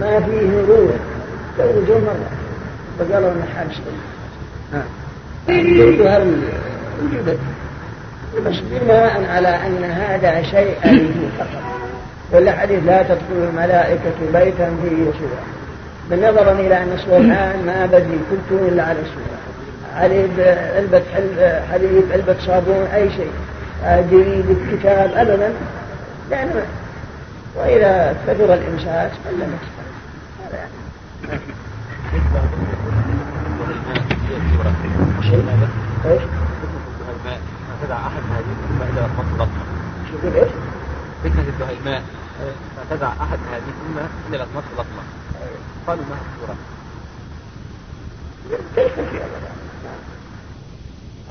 [SPEAKER 2] ما فيه روح جوزوا مرة فقالوا ان حال شيء وجودت بس بناء على ان هذا شيء فقط ولا حديث لا تدخل الملائكة بيتا فيه سورة بالنظر إلى أن الصور الآن ما بدي كنت إلا على السورة علب علبة حليب علبة صابون أي شيء جريد كتاب أبدا يعني وإذا كثر الإمساك فلا نكفى هذا يعني إيش؟
[SPEAKER 5] ما تدع احد هذه الا بطنه.
[SPEAKER 2] شو يقول إيش؟
[SPEAKER 5] فتنة تدع احد هذه الماء الا تمص بطنه. قالوا ما الصورة؟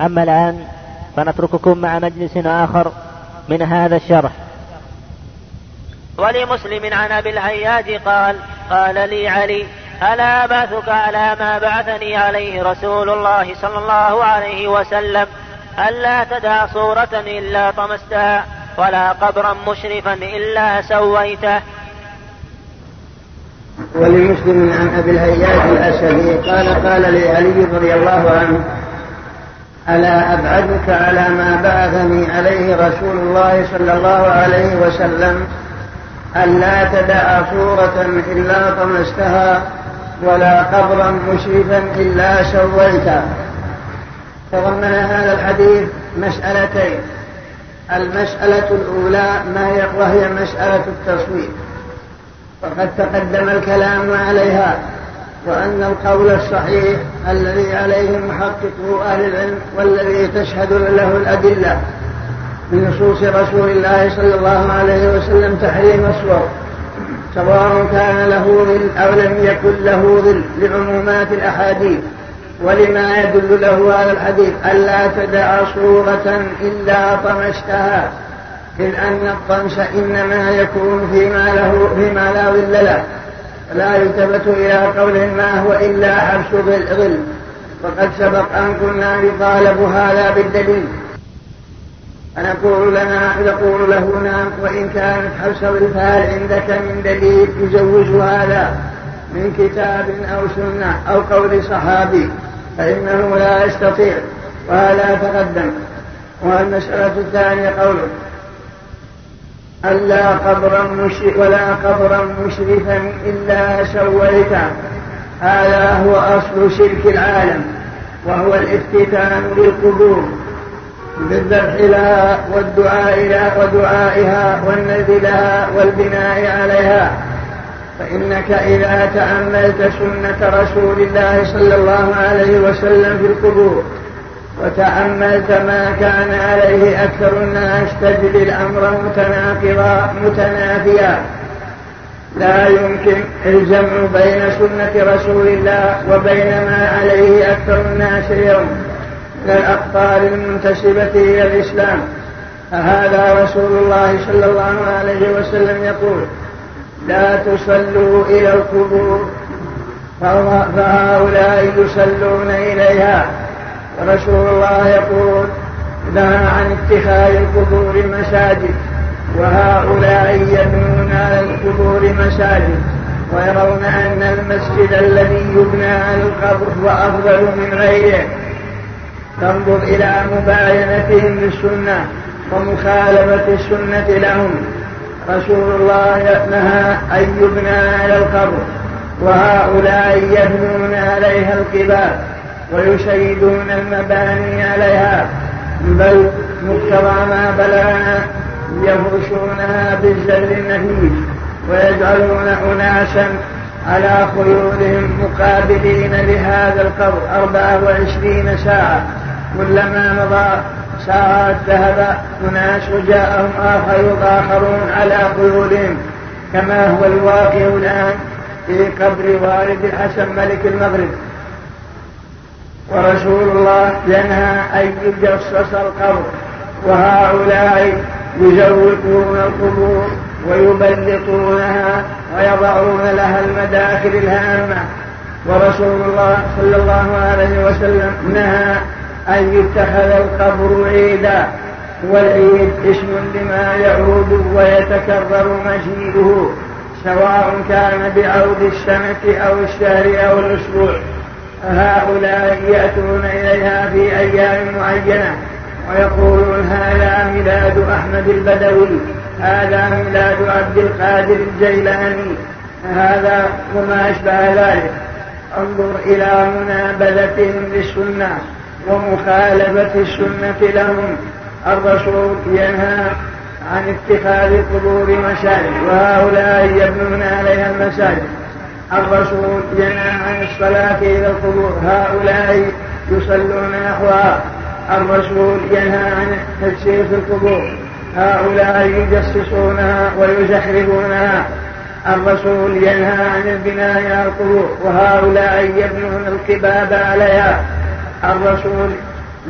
[SPEAKER 3] أما الآن فنترككم مع مجلس آخر من هذا الشرح. ولمسلم عن أبي الهياج قال قال لي علي ألا أبعثك على ما بعثني عليه رسول الله صلى الله عليه وسلم؟ ألا تدع صورة إلا طمستها ولا قبرا مشرفا إلا سويته.
[SPEAKER 2] ولمسلم عن أبي الهياج الأسدي. قال قال لعلي رضي الله عنه ألا أبعدك على ما بعثني عليه رسول الله صلى الله عليه وسلم الا تدع صورة إلا طمستها ولا قبرا مشرفا إلا سويته تضمن هذا الحديث مسألتين. المسألة الأولى ما هي وهي مسألة التصوير وقد تقدم الكلام عليها وأن القول الصحيح الذي عليه محققو أهل العلم والذي تشهد له الأدلة من نصوص رسول الله صلى الله عليه وسلم تحريم الصور سواء كان له ظل أو لم يكن له ظل لعمومات الأحاديث ولما يدل له هذا الحديث ألا تدع صورة إلا طمستها إذ أن الطمس إنما يكون فيما له فيما لا ظل له. لا يلتفت إلى قول ما هو إلا حبس ظل وقد سبق أن كنا يطالب هذا بالدليل. فنقول لنا نقول له نعم وإن كانت حبس ظل فهل عندك من دليل يزوج هذا؟ من كتاب أو سنة أو قول صحابي. فإنه لا يستطيع. وهذا تقدم. والمسألة الثانية قوله. ألا قبرا مشرف ولا قبرا مشرفا إلا سويته. هذا هو أصل شرك العالم وهو الافتتان للقبور بالذبح لها والدعاء لها ودعائها والنذر لها والبناء عليها. فإنك إذا تأملت سنة رسول الله صلى الله عليه وسلم في القبور وتأملت ما كان عليه أكثر الناس تجري الأمر متناقضا متنافيا. لا يمكن الجمع بين سنة رسول الله وبين ما عليه أكثر الناس اليوم من الأقطار المنتسبة إلى الإسلام. فهذا رسول الله صلى الله عليه وسلم يقول لا تصلوا إلى القبور فهؤلاء يصلون إليها. ورسول الله يقول نهى عن اتخاذ القبور مساجد وهؤلاء يبنون على القبور مساجد ويرون أن المسجد الذي يبنى على القبر هو أفضل من غيره. تنظر إلى مباينتهم للسنة ومخالفة السنة لهم. رسول الله نهى أن يبنى على القبر وهؤلاء يبنون عليها القباب ويشيدون المباني عليها بل مقتضى ما بلغنا يفرشونها بالزر النفيس ويجعلون أناسا على خيولهم مقابلين لهذا القبر أربعة وعشرين ساعة. كلما مضى ساعات ذهب أناس وجاءهم آخر آخرون على خيولهم. كما هو الواقع الآن في قبر والد الحسن ملك المغرب. ورسول الله ينهى أن يجصص القبر وهؤلاء يزوقون القبور ويبلطونها ويضعون لها المداخل الهامة. ورسول الله صلى الله عليه وسلم نهى أن يتخذ القبر عيدا. والعيد اسم لما يعود ويتكرر مجيئه سواء كان بعود السنة أو الشهر أو الأسبوع. هؤلاء يأتون إليها في أيام معينة ويقولون هذا ميلاد أحمد البدوي هذا ميلاد عبد القادر الجيلاني هذا وما أشبه ذلك. انظر إلى منابذتهم للسنة ومخالفة السنة لهم. الرسول ينهى عن اتخاذ قبور مساجد وهؤلاء يبنون عليها المساجد. الرسول ينهى عن الصلاة إلى القبور. هؤلاء يصلون نحوها الرسول ينهى عن تجسيس القبور. هؤلاء يجسسونها ويزخرفونها الرسول ينهى عن البناء على القبور. وهؤلاء يبنون القباب عليها. الرسول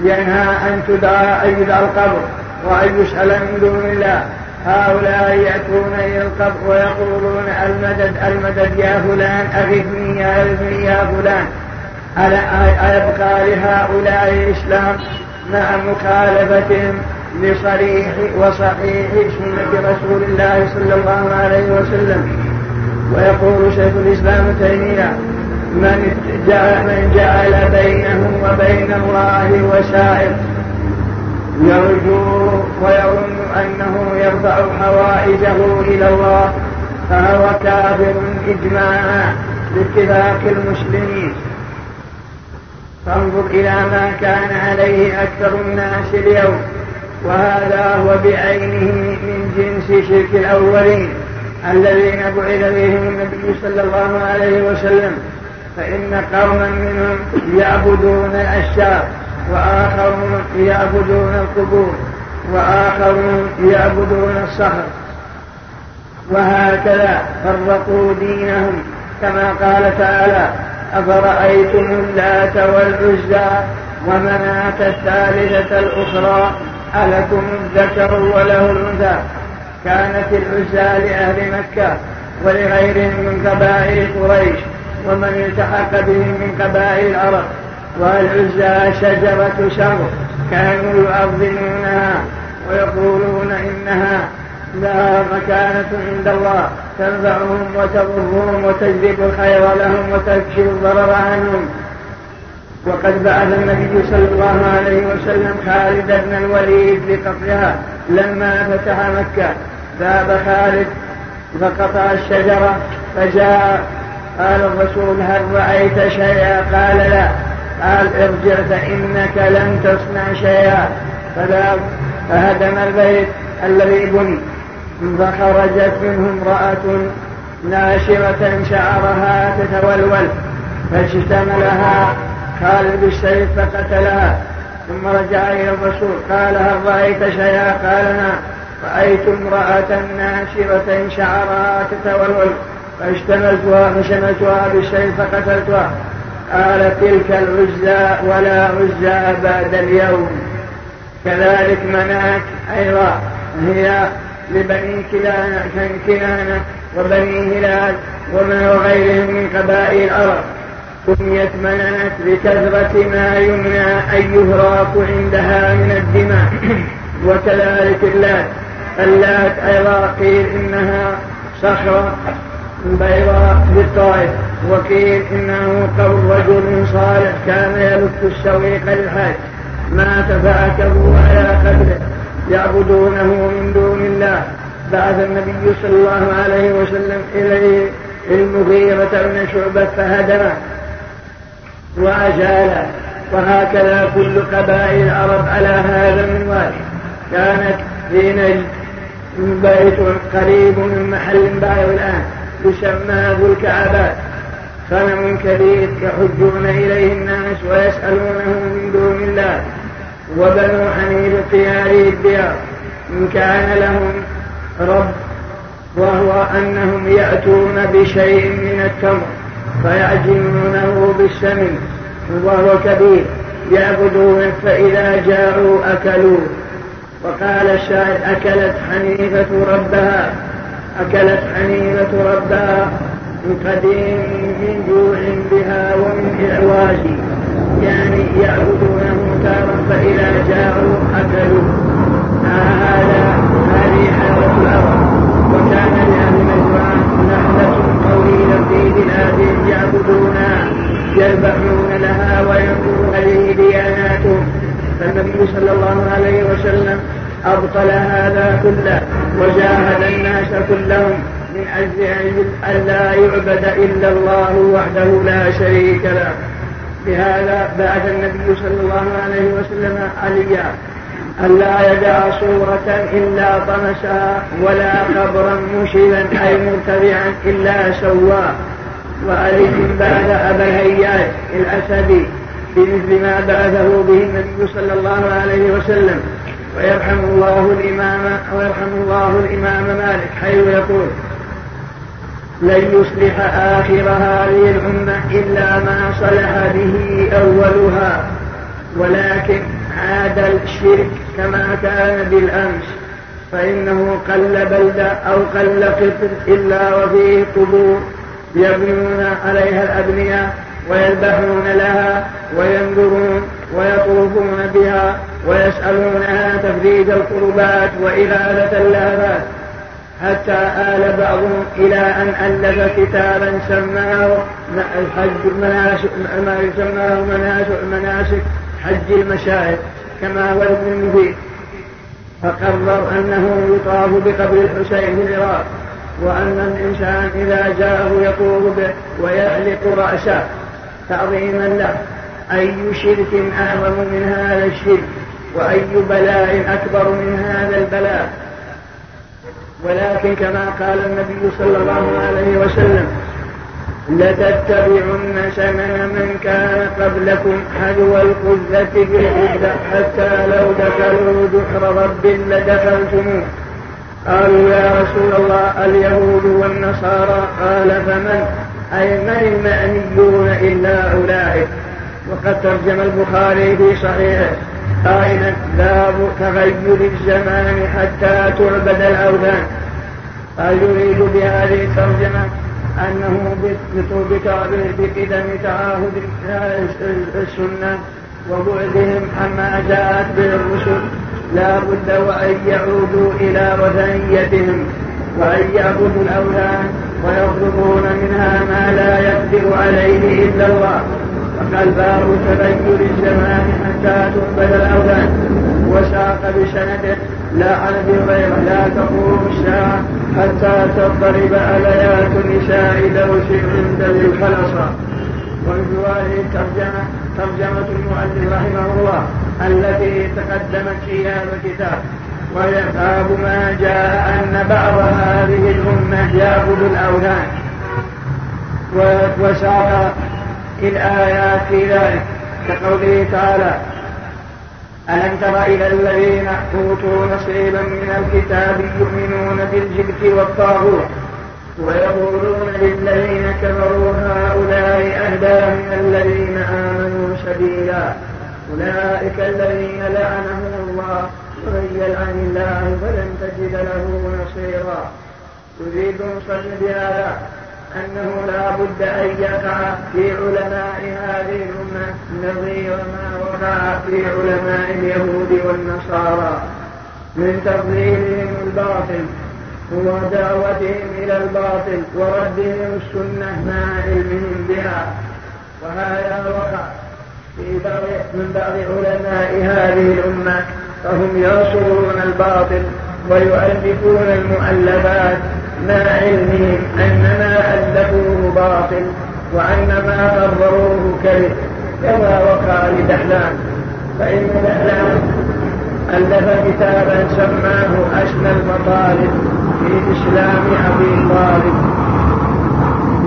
[SPEAKER 2] ينهى أن تدعى أن يدعى القبر وأن يسأل من دون الله. هؤلاء يأتون إلى القبر ويقولون المدد المدد يا فلان أغثني يا أغثني يا فلان. ألا أيبقى لهؤلاء الإسلام مع مخالفتهم لصريح وصحيح سنة رسول الله صلى الله عليه وسلم. ويقول شيخ الإسلام تيمية من جعل, من جعل بينه وبين الله وسائل يرجو ويظن أنه يرفع حوائجه إلى الله فهو كافر إجماعا باتفاق المسلمين. فانظر إلى ما كان عليه أكثر الناس اليوم وهذا هو بعينه من جنس شرك الأولين الذين بعث بهم النبي صلى الله عليه وسلم. فإن قوما منهم يعبدون الأشجار وآخرون يعبدون القبور. وآخرون يعبدون الصخر. وهكذا فرقوا دينهم كما قال تعالى أفرأيتم اللات والعزى ومناة الثالثة الأخرى ألكم الذكر وله الأنثى؟ كانت العزى لأهل مكة ولغيرهم من قبائل قريش ومن التحق بهم من قبائل العرب. والعزى شجرة شر كانوا يعظمونها ويقولون إنها لها مكانة عند الله تنفعهم وتضرهم وتجلب الخير لهم وتكشف الضرر عنهم. وقد بعث النبي صلى الله عليه وسلم خالد بن الوليد لقطعها لما فتح مكة ذهب خالد فقطع الشجرة فجاء قال الرسول هل رأيت شيئا؟ قال لا. قال ارجع فإنك لن تصنع شيئا. فهدم البيت الذي بني فخرجت منه امرأة ناشرة شعرها تتولول فاشتملها خالد بالسيف فقتلها ثم رجع إلى الرسول قال هل رأيت شيئا؟ قال نعم. رأيت امرأة ناشرة شعرها تتولول فاشتملتها فشملتها بالسيف فقتلتها. قال تلك العزى ولا عزى بعد اليوم. كذلك مناك أيضا هي لبني كنانة وبني هلال وما وغيرهم من قبائل العرب. سميت منات بكثرة ما يمنع أن يهراق عندها من الدماء. وكذلك اللات اللات أيضا قيل إنها صخرة بيضاء بالطائف وقيل إنه قول رجل صالح كان يلف السويق للحاج. مات فأكبوا على قدره. يعبدونه من دون الله. بعث النبي صلى الله عليه وسلم إليه المغيرة بن شعبة فهدمه وأزاله وهكذا كل قبائل العرب على هذا المنوال. كانت في نجد بيت قريب من محل بايع الآن. يسمى ذو الكعبات. صنم كبير يحجون إليه الناس ويسألونه من دون الله. وبنو حنيفة في هذه الديار. إن كان لهم رب وهو أنهم يأتون بشيء من التمر فيعجنونه بالسمن وهو كبير. يعبدون فإذا جاءوا أكلوه وقال الشاعر أكلت حنيفة ربها. أكلت حنيفة ربها. قديم من جوع بها ومن إعواج يعني يعبدونه تارا فإذا جاءوا أكلوا. هذا هذه حالة الأرض. وكان لأهل نجران نخلة طويلة في بلادهم يعبدونها يذبحون لها وينظر هذه دياناتهم. فالنبي صلى الله عليه وسلم أبطل هذا كله وجاهد الناس كلهم. من أجل أن لا يعبد إلا الله وحده لا شريك له. بهذا بعث النبي صلى الله عليه وسلم عليا ألا يدع صورة إلا طمسها ولا قبرا مشيلا أي مرتفعا إلا سواه وعلي بعد أبا الهياج الأسدي بمثل ما بعثه به النبي صلى الله عليه وسلم. ويرحم الله الإمام ويرحم الله الإمام مالك حيث يقول لن يصلح آخر هذه الأمة إلا ما صلح به أولها. ولكن عاد الشرك كما كان بالأمس. فإنه قل بلدة أو قل قطر إلا وفيه قبور. يبنون عليها الأبنياء ويذبحون لها وينذرون ويطوفون بها ويسألونها تفريج القربات وإرادة اللهفات حتى آل بعضهم إلى أن ألف كتابا سماه الحج مناسك ما يسماه مناسك مناسك حج المشاهد كما هو ابن المفيد. فقرر أنه يطاف بقبر الحسين في العراق وأن الإنسان إذا جاءه يطوف به ويحلق رأسه تعظيما له. أي شرك أعظم من هذا الشرك وأي بلاء أكبر من هذا البلاء. ولكن كما قال النبي صلى الله عليه وسلم لتتبعن سنن من كان قبلكم حذو القذة بالقذة حتى لو دخلوا جحر رب لدخلتموه. قالوا يا رسول الله اليهود والنصارى قال فمن؟ أي من المأنيون إلا أولئك. وقد ترجم البخاري في صحيحه. قائلا باب تغير الزمان حتى تعبد الأوثان. قال يريد بهذه الترجمة أنه بقدم تعاهد السنة وبعدهم عما جاءت به الرسل. لا بد وأن يعودوا إلى وثنيتهم وأن يعبدوا الأوثان ويطلبون منها ما لا يقدر عليه إلا الله. فقال باب تغير الزمان حتى تعبد الأوثان وساق بسنده لا عن هريره لا تقوم الساعة حتى تضطرب اليات نساء دوس عند ذي الخلصه ومن هذه الترجمه ترجمة المؤلف رحمه الله التي تقدمت في هذا الكتاب. وهي باب ما جاء أن بعض هذه الأمة يعبد الاوثان وساق الآيات في ذلك كقوله تعالى ألم تر إلى الذين أوتوا نصيبا من الكتاب يؤمنون بالجبت والطاغوت ويقولون للذين كفروا هؤلاء أهدى من الذين آمنوا سبيلا أولئك الذين لعنهم الله ومن يلعن الله فلن تجد له نصيرا. يريد مصلي بهذا. أنه لا بد أن يقع في علماء هذه الأمة نظير ما وقع في علماء اليهود والنصارى من تفضيلهم الباطل ودعوتهم إلى الباطل وردهم السنة مع علمهم بها. وهذا وقع في بعض من بعض علماء هذه الأمة. فهم ينصرون الباطل ويؤلفون المؤلفات مع علمهم أن ما ألفوه باطل وأن ما قرروه كذب كما وقع لدحلان. فإن دحلان ألف كتابا سماه أسمى المطالب في إسلام أبي طالب.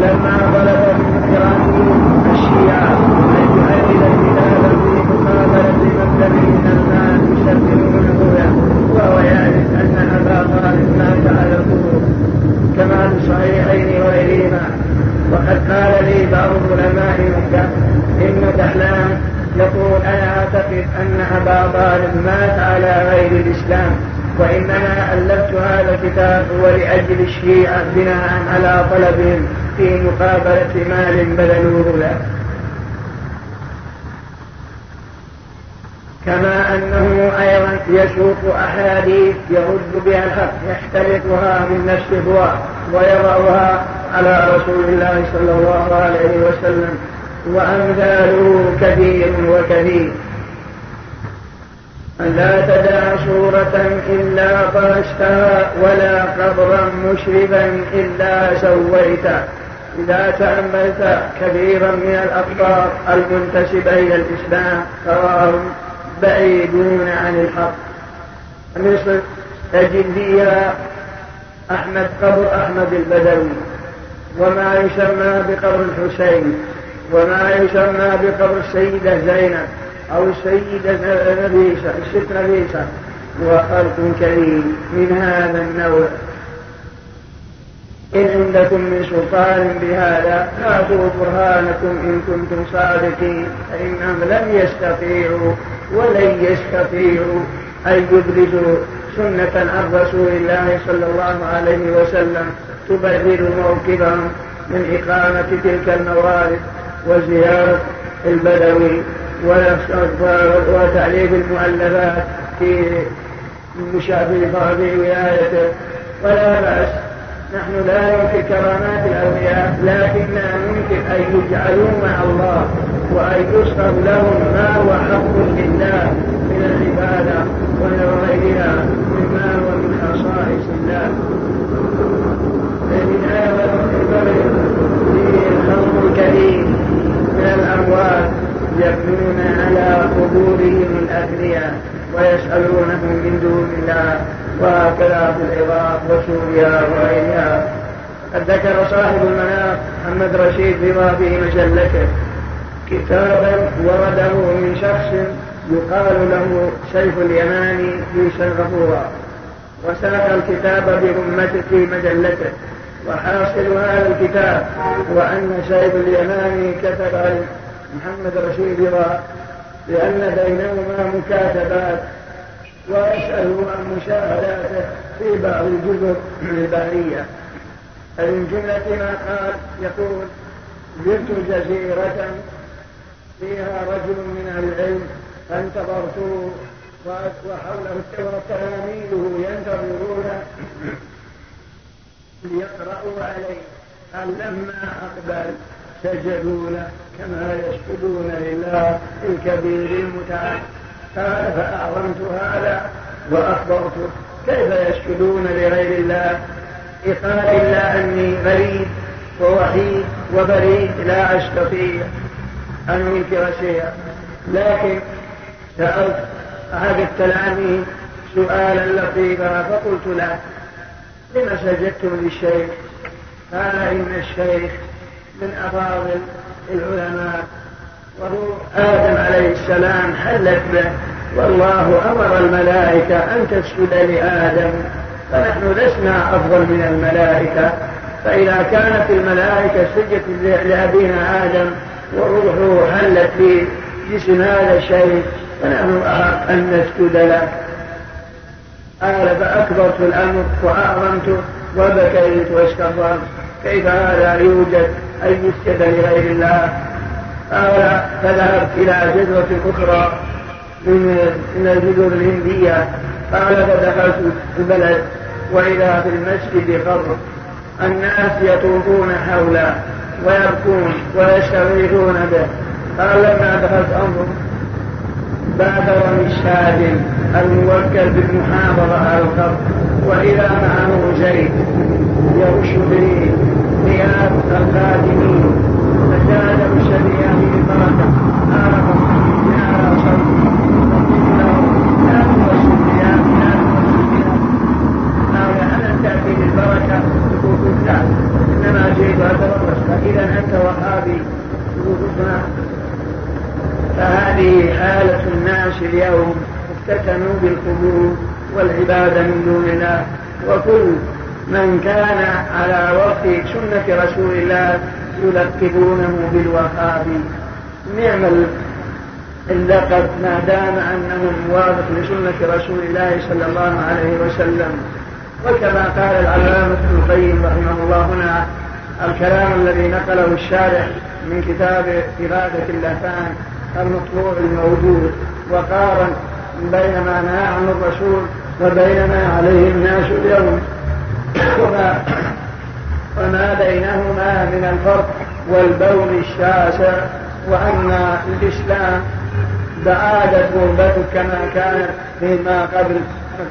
[SPEAKER 2] لما طلب من إيرانيين الشيعة أن يؤلف الكتاب في مقابلة من الناس يسبحونه له وهو يعرف أن أبا طالب مات في الصحيحين وغيرهما. وقد قال لي بعض علماء مكة إن دحلان يقول أنا أعتقد أن أبا طالب مات على غير الإسلام وإنما ألفت هذا الكتاب هو لأجل الشيعة بناء على طلبهم في مقابلة مال بذلوه له. كما أنه أيضا يسوق أحاديث يرد بها الحق يختلطها من نفس هو ويضعها على رسول الله صلى الله عليه وسلم. وأمثاله كثير وكثير. لا تدع صورة إلا طمستها ولا قبرا مشربا إلا سويته إذا تأملت كثيرا من الأخبار المنتسبة إلى الإسلام فراهم بعيدون عن الحق. مصر تجد فيها أحمد قبر أحمد البدوي. وما يسمى بقبر الحسين. وما يسمى بقبر السيدة زينب أو السيدة نبيسة الست نبيسة. وخلق كريم من هذا النوع. إن عندكم من سلطان بهذا فأتوا برهانكم إن كنتم صادقين فإنهم لم يستطيعوا ولن يستطيعوا أن يبرزوا سنة عن رسول الله صلى الله عليه وسلم تبرر موكبهم من إقامة تلك الموارد وزيارة البدوي وتعليق المؤلفات في مشابه في ولايته. ولا بأس نحن لا ننكر كرامات الأولياء لكننا ننكر أن يجعلوا مع الله وأن يصرف لهم ما هو حق لله من العبادة ومن غيرها مما هو من خصائص الله. فمن هذا فيه الخلق الكريم من الأموات يبنون على قبورهم الأثرياء ويسألونهم من دون الله وهكذا في العراق وسوريا وغيرها. قد ذكر صاحب المناق محمد رشيد في مجلته. كتابا ورده من شخص يقال له سيف اليماني في سنغافورة وساق الكتاب برمته في مجلته. وحاصل هذا الكتاب هو أن سيف اليماني كتب محمد رشيد رضا لأن بينهما مكاتبات. ويسأل عن مشاهداته في بعض الجزر البحرية فمن جملة ما قال يقول زرت جزيرة فيها رجل من العلم فانتظرته وحوله تلاميذه ينتظرون ليقرأوا عليه. قال لما أقبل سجدوا له كما يسجدون لله الكبير المتعال. فأعظمت هذا وأخبرته كيف يسجدون لغير الله؟ إقال إلا أني غريب ووحيد وبريد لا أستطيع أن أنكر شيئا. لكن سألت أحد التلاميذ سؤالا لطيفا فقلت له لم سجدتم للشيخ؟ قال إن الشيخ من أفاضل العلماء. وهو آدم عليه السلام حلت به. والله أمر الملائكة أن تسجد لآدم. فنحن لسنا أفضل من الملائكة. فإذا كانت الملائكة سجدت لأبينا آدم وروحه حلت في جسم هذا الشيء فنحن أحق أن نسجد له. قال فأكبرت الأمر وأعظمته وبكيت واستغفرت. كيف هذا يوجد أن يسجد لغير الله؟ قال فذهبت إلى جزرة أخرى من من الجزر الهندية. قال فدخلت البلد وإذا في المسجد قبر الناس يطوفون حوله ويبكون ويستغيثون به. قال لما دخلت أنظر بادرني الشاهد
[SPEAKER 6] الموكل بالمحاضرة على الخط وإذا معه زيت يرش به ثياب الخادمين والعبادة من دون الله وكل من كان على وقت سنة رسول الله يلقبونه بالوهاب نعم اللقب ما دام أنه موافق لسنة رسول الله صلى الله عليه وسلم. وكما قال العلامة ابن القيم رحمه الله هنا الكلام الذي نقله الشارح من كتاب إرادة اللهفان المطبوع الموجود وقارن بين ما نهى عنه الرسول وبين ما عليه الناس اليوم. وما, وما بينهما من الفرق والبون الشاسع وأن الإسلام بعادت غربته كما كانت فيما قبل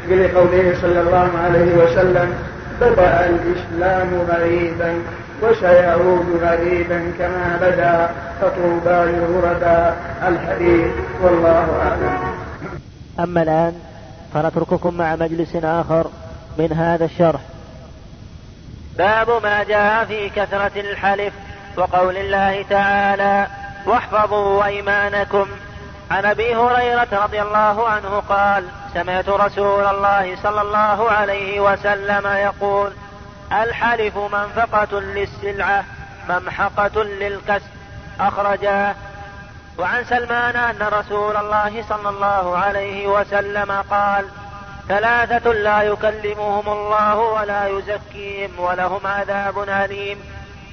[SPEAKER 6] في قوله صلى الله عليه وسلم بدأ الإسلام غريبا وسيعود غريبا كما بدا فطوبى للغرباء الحديث والله أعلم.
[SPEAKER 3] أما الآن فنترككم مع مجلس آخر من هذا الشرح. باب ما جاء في كثرة الحلف وقول الله تعالى واحفظوا أيمانكم. عن أبي هريرة رضي الله عنه قال سمعت رسول الله صلى الله عليه وسلم يقول الحلف منفقة للسلعة ممحقة للكسب. أخرجاه وعن سلمان أن رسول الله صلى الله عليه وسلم قال ثلاثة لا يكلمهم الله ولا يزكيهم ولهم عذاب أليم.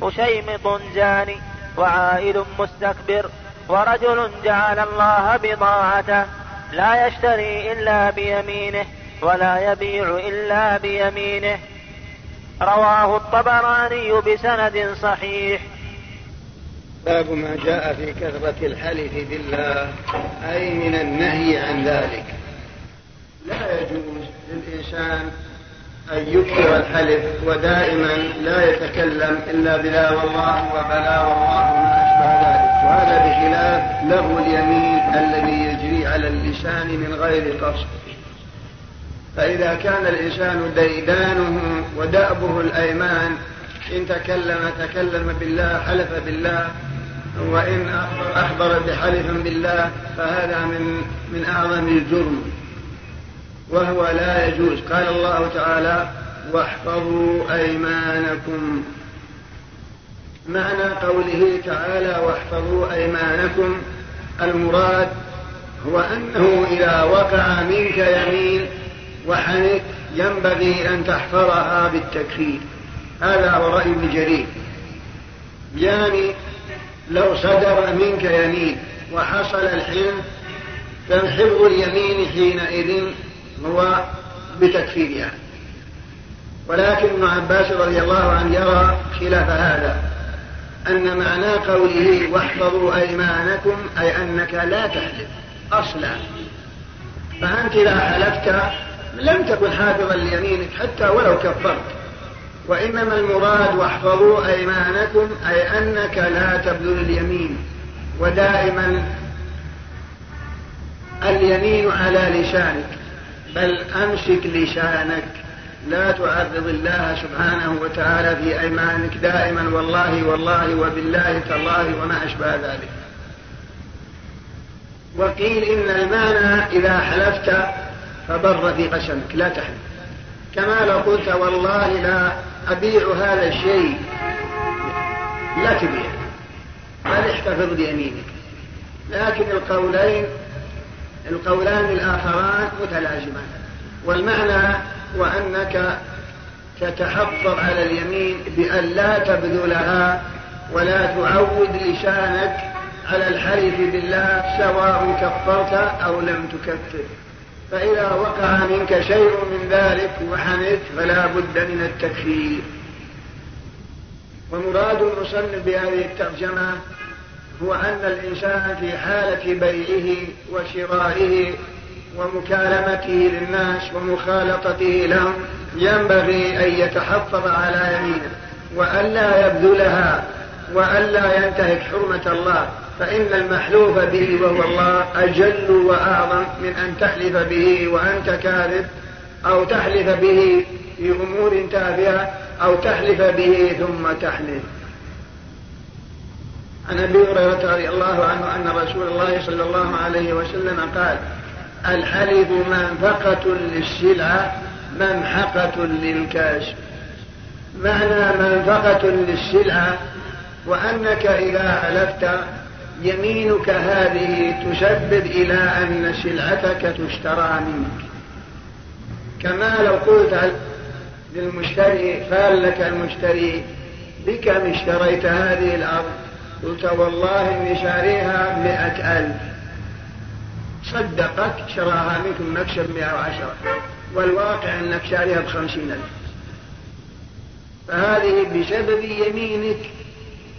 [SPEAKER 3] وشيمط زاني وعائل مستكبر ورجل جعل الله بضاعته لا يشتري إلا بيمينه ولا يبيع إلا بيمينه. رواه الطبراني بسند صحيح.
[SPEAKER 2] باب ما جاء في كثرة الحلف بالله أي من النهي عن ذلك. لا يجوز للإنسان أن يكثر الحلف ودائما لا يتكلم إلا بلا والله وبلا والله وما أشبه ذلك. وهذا بخلاف لغو اليمين الذي يجري على اللسان من غير قصد. فإذا كان الإنسان ديدانه ودأبه الأيمان إن تكلم تكلم بالله حلف بالله وإن أخبر بحلف بالله فهذا من من أعظم الجرم. وهو لا يجوز. قال الله تعالى واحفظوا أيمانكم. معنى قوله تعالى واحفظوا أيمانكم. المراد هو أنه إذا وقع منك يمين وحنك ينبغي أن تحفظها بالتكفير. هذا هو رأي ابن جرير. يعني لو صدر منك يمين وحصل الحلم فحفظ اليمين حينئذ هو بتكفيرها. ولكن ابن عباس رضي الله عنه يرى خلاف هذا أن معنى قوله واحفظوا أيمانكم أي أنك لا تحلف أصلا. فأنت إذا حلفت لم تكن حافظا ليمينك حتى ولو كفرت. وإنما المراد واحفظوا أيمانكم أي أنك لا تبذل اليمين. ودائما اليمين على لسانك. بل أمسك لسانك. لا تعرض الله سبحانه وتعالى في أيمانك دائما والله والله وبالله تالله وما أشبه ذلك. وقيل إن المعنى إذا حلفت فبر في قسمك لا تحلف. كما لو قلت والله لا أبيع هذا الشيء. لا تبيع بل احتفظ بيمينك. لكن القولين القولان الآخران متلازمان. والمعنى وأنك تتحفظ على اليمين بأن لا تبذلها ولا تعود لسانك على الحلف بالله سواء كفرت أو لم تكفر. فإذا وقع منك شيء من ذلك وحنث فلا بد من التكفير. ومراد المصنف بهذه الترجمة هو أن الإنسان في حالة بيعه وشرائه ومكالمته للناس ومخالطته لهم ينبغي أن يتحفظ على يمينه وألا يبذلها وألا ينتهك حرمة الله. فإن المحلوف به وهو الله أجل وأعظم من أن تحلف به وأنت كاذب أو تحلف به في أمور تافهة أو تحلف به ثم تحلف. عن أبي هريرة رضي الله عنه أن رسول الله صلى الله عليه وسلم قال الحلف منفقة للسلعه ممحقه للكاش. معنى منفقة للسلعه وأنك إذا حلفت يمينك هذه تسبب إلى أن سلعتك تشترى منك. كما لو قلت للمشتري قال لك المشتري؟ بكم اشتريت هذه الأرض؟ قلت والله إني شاريها مئة ألف. صدقك شراها منكم مكسب مئة وعشرة. والواقع أنك شاريها بخمسين ألف. فهذه بسبب يمينك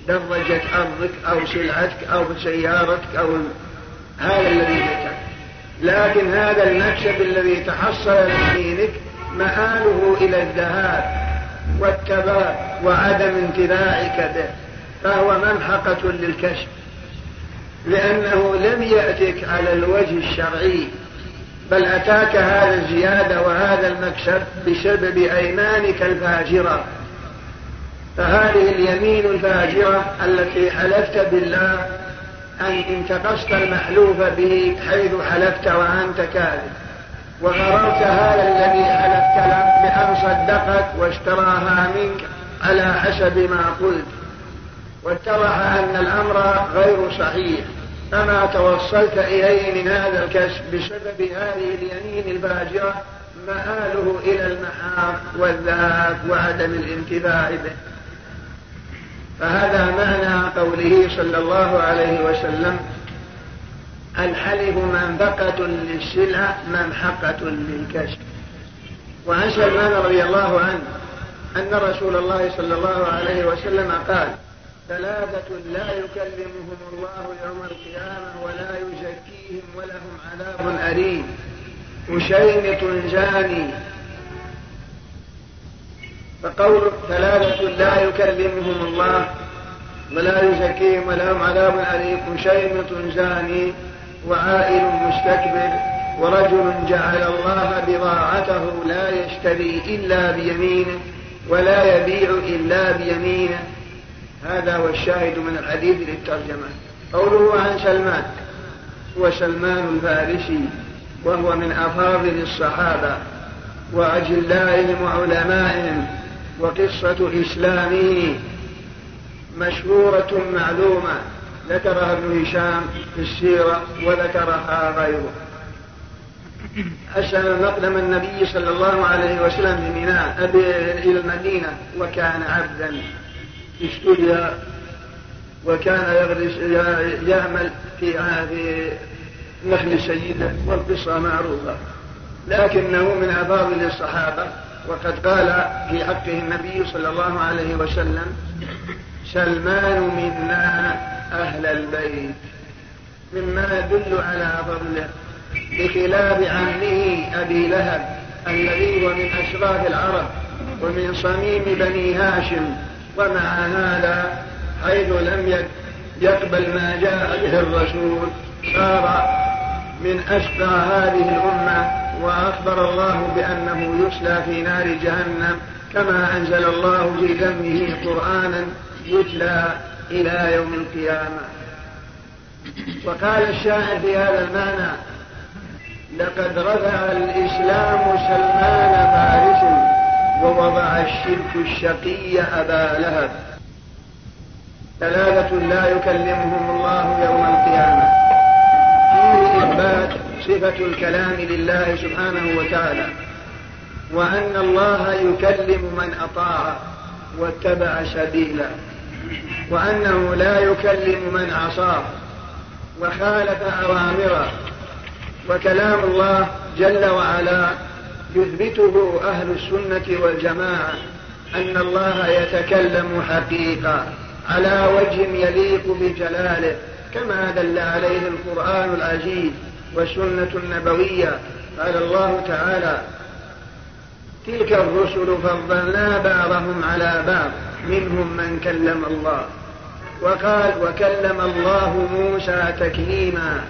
[SPEAKER 2] درجت أرضك أو سلعتك أو سيارتك أو هذا الذي جئتك. لكن هذا المكسب الذي تحصل يمينك مآله إلى الذهاب والتباب وعدم انتفاعك به. فهو ممحقة للكشف لأنه لم يأتك على الوجه الشرعي بل أتاك هذا الزيادة وهذا المكسب بسبب أيمانك الفاجرة. فهذه اليمين الفاجرة التي حلفت بالله أن انتقصت المحلوف به حيث حلفت وأنت كاذب. وغررت هذا الذي حلفت له بأن صدقك واشتراها منك على حسب ما قلت. واتضح أن الأمر غير صحيح. فما توصلت إليه من هذا الكسب بسبب هذه اليمين الفاجرة مآله إلى المحاق والذهاب وعدم الانتفاع به. فهذا معنى قوله صلى الله عليه وسلم الحلف منبقة للسلعة ممحقة للكسب وعن سلمان رضي الله عنه أن رسول الله صلى الله عليه وسلم قال ثلاثة لا يكلمهم الله يوم القيامة ولا يزكيهم ولهم عذاب أليم مشيمط زاني فقول ثلاثة لا يكلمهم الله ولا يزكيهم ولهم عذاب أليم. مشيمط زاني وعائل مستكبر ورجل جعل الله بضاعته لا يشتري إلا بيمينه ولا يبيع إلا بيمينه. هذا هو الشاهد من الحديث للترجمة. قوله عن سلمان هو سلمان الفارسي وهو من أفاضل الصحابة وأجلائهم وعلمائهم وقصة إسلامه مشهورة معلومة. ذكرها ابن هشام في السيرة وذكرها غيره. أسلم مقدم النبي صلى الله عليه وسلم بميناء إلى المدينة وكان عبدا. اشتري وكان يغرس يعمل في في نخل سيده والقصة معروفة. لكنه من أفاضل الصحابة وقد قال في حقه النبي صلى الله عليه وسلم سلمان منا أهل البيت. مما يدل على فضله بخلاف عمه أبي لهب الذي هو من أشراف العرب ومن صميم بني هاشم ومع هذا حيث لم يقبل ما جاء به الرسول. صار من أشقى هذه الأمة وأخبر الله بأنه يسلى في نار جهنم كما أنزل الله في ذمه قرآنا يتلى إلى يوم القيامة. وقال الشاعر في هذا المعنى لقد رفع الإسلام سلمان فارس ووضع الشرك الشقي أبا لهب. ثلاثة لا يكلمهم الله يوم القيامة. فيه إثبات صفة الكلام لله سبحانه وتعالى. وأن الله يكلم من أطاع واتبع سبيله وأنه لا يكلم من عصاه. وخالف أوامره. وكلام الله جل وعلا يثبته أهل السنة والجماعة أن الله يتكلم حقيقة على وجه يليق بجلاله كما دل عليه القرآن العزيز والسنة النبوية. قال الله تعالى تلك الرسل فضلنا بعضهم على بعض منهم من كلم الله. وقال وكلم الله موسى تكليما.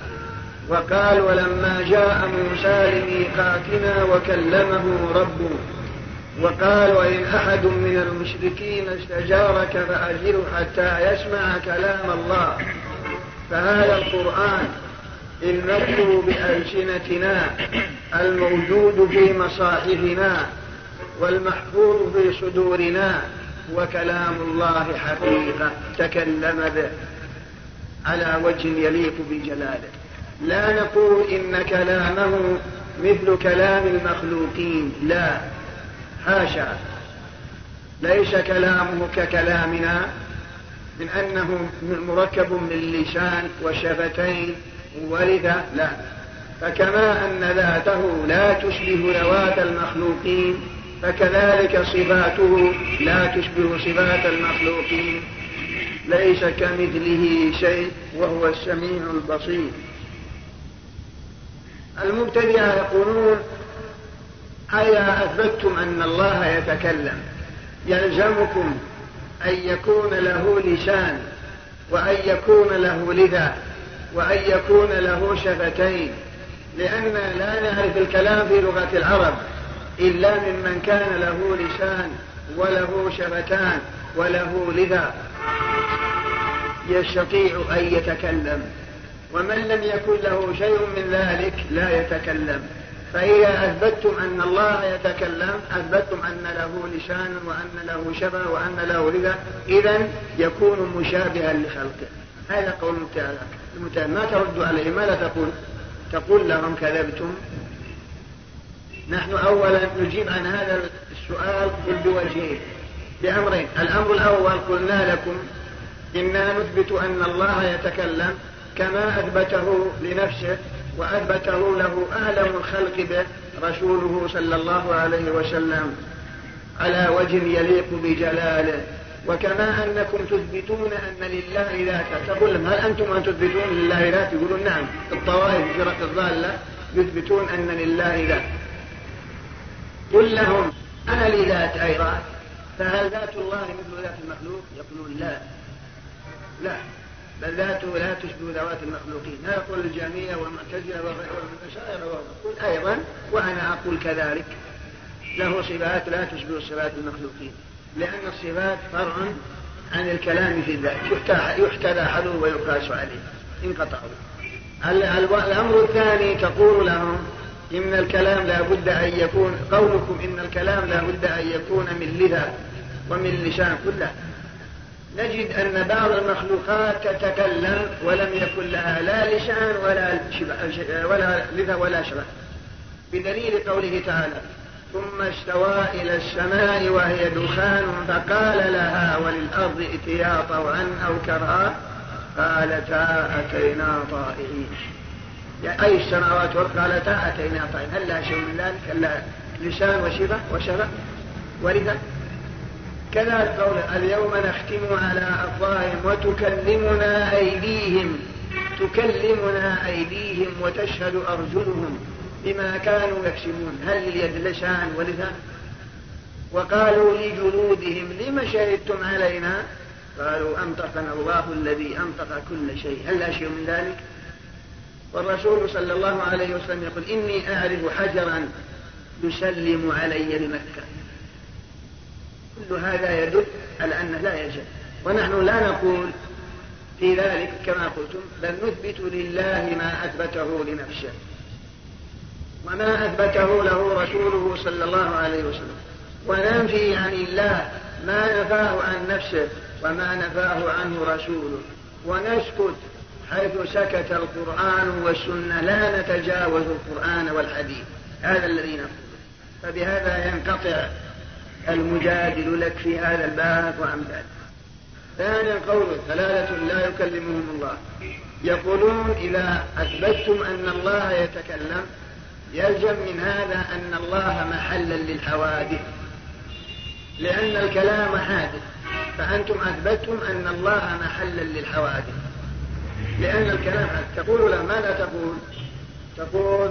[SPEAKER 2] وقال ولما جاء موسى لميقاتنا وكلمه ربه وقال وإن أحد من المشركين استجارك فأجره حتى يسمع كلام الله. فهذا القرآن المتلو بألسنتنا الموجود في مصاحفنا والمحفوظ في صدورنا وكلام الله حقيقة تكلم به على وجه يليق بجلاله لا نقول إن كلامه مثل كلام المخلوقين لا. حاشا ليس كلامه ككلامنا من أنه مركب من لسان وشفتين ولذا لا. فكما أن ذاته لا تشبه ذوات المخلوقين فكذلك صفاته لا تشبه صفات المخلوقين. ليس كمثله شيء وهو السميع البصير. المبتدئة يقولون أيا أثبتم أن الله يتكلم يلزمكم أن يكون له لسان وأن يكون له لذا وأن يكون له شفتين لأن لا نعرف الكلام في لغة العرب إلا ممن كان له لسان وله شفتان وله لذا. يستطيع أن يتكلم. ومن لم يكن له شيء من ذلك لا يتكلم. فإذا أثبتتم أن الله يتكلم أثبتتم أن له لسان وأن له شفة وأن له لذا إذا يكون مشابها لخلقه. هذا قول المتهم ما ترد عليه ماذا تقول؟ تقول لهم كذبتم. نحن أولا نجيب عن هذا السؤال بوجهين بأمرين. الأمر الأول قلنا لكم إنا نثبت أن الله يتكلم. كما أثبته لنفسه وأثبته له أعلم الخلق به رسوله صلى الله عليه وسلم. على وجه يليق بجلاله. وكما أنكم تثبتون أن لله ذاتا تقول لهم هل أنتم أن تثبتون لله ذات يقولون نعم. الطوائف الفرق الضالة يثبتون أن لله ذات قل لهم أنا لي ذات أيضا فهل ذات الله مثل ذات المخلوق؟ يقولون لا. لا. بل ذاته لا تشبه ذوات المخلوقين. لا يقول الجامية والمعتزلة والمشاعر قل أيضا وأنا أقول كذلك. له صفات لا تشبه صفات المخلوقين. لأن الصفات فرع عن الكلام في الذات. يحتذى حلو ويقاس عليه. انقطعوا. الأمر الثاني تقول لهم إن الكلام لا بد أن يكون قولكم إن الكلام لا بد أن يكون من لذا ومن لسان. كله نجد أن بعض المخلوقات تتكلم ولم يكن لها لا لسان ولا ولا لذا ولا شبه. بدليل قوله تعالى ثم استوى إلى السماء وهي دخان فقال لها وللأرض ائتيا طوعا أو كرها قالتا أتينا طائعين يعني أي السماوات قالتا أتينا طائعين هل لا شيء من ذلك؟ إلا لسان وشبه وشبه؟ ولذا؟ كذلك قول اليوم نختم على أفواههم وتكلمنا أيديهم تكلمنا أيديهم وتشهد أرجلهم بما كانوا يكسبون. هل لليد لسان ولسان وقالوا لجلودهم لم شهدتم علينا؟ قالوا أنطقنا الله الذي أنطق كل شيء. هل لا شيء من ذلك؟ والرسول صلى الله عليه وسلم يقول إني أعرف حجرا يسلم علي بمكة. كل هذا يدل على أنه لا يجب ونحن لا نقول في ذلك كما قلتم بل نثبت لله ما أثبته لنفسه. وما أثبته له رسوله صلى الله عليه وسلم. وننفي عن الله ما نفاه عن نفسه وما نفاه عنه رسوله. ونسكت حيث سكت القرآن والسنة لا نتجاوز القرآن والحديث. هذا الذي نقول. فبهذا ينقطع المجادل لك في هذا الباب وأمثاله ثانيا قول ثلاثة لا يكلمهم الله. يقولون إذا أثبتتم أن الله يتكلم يلزم من هذا أن الله محلا للحوادث. لأن الكلام حادث فأنتم أثبتتم أن الله محلا للحوادث. لأن الكلام حادث. تقول له ماذا تقول؟ تقول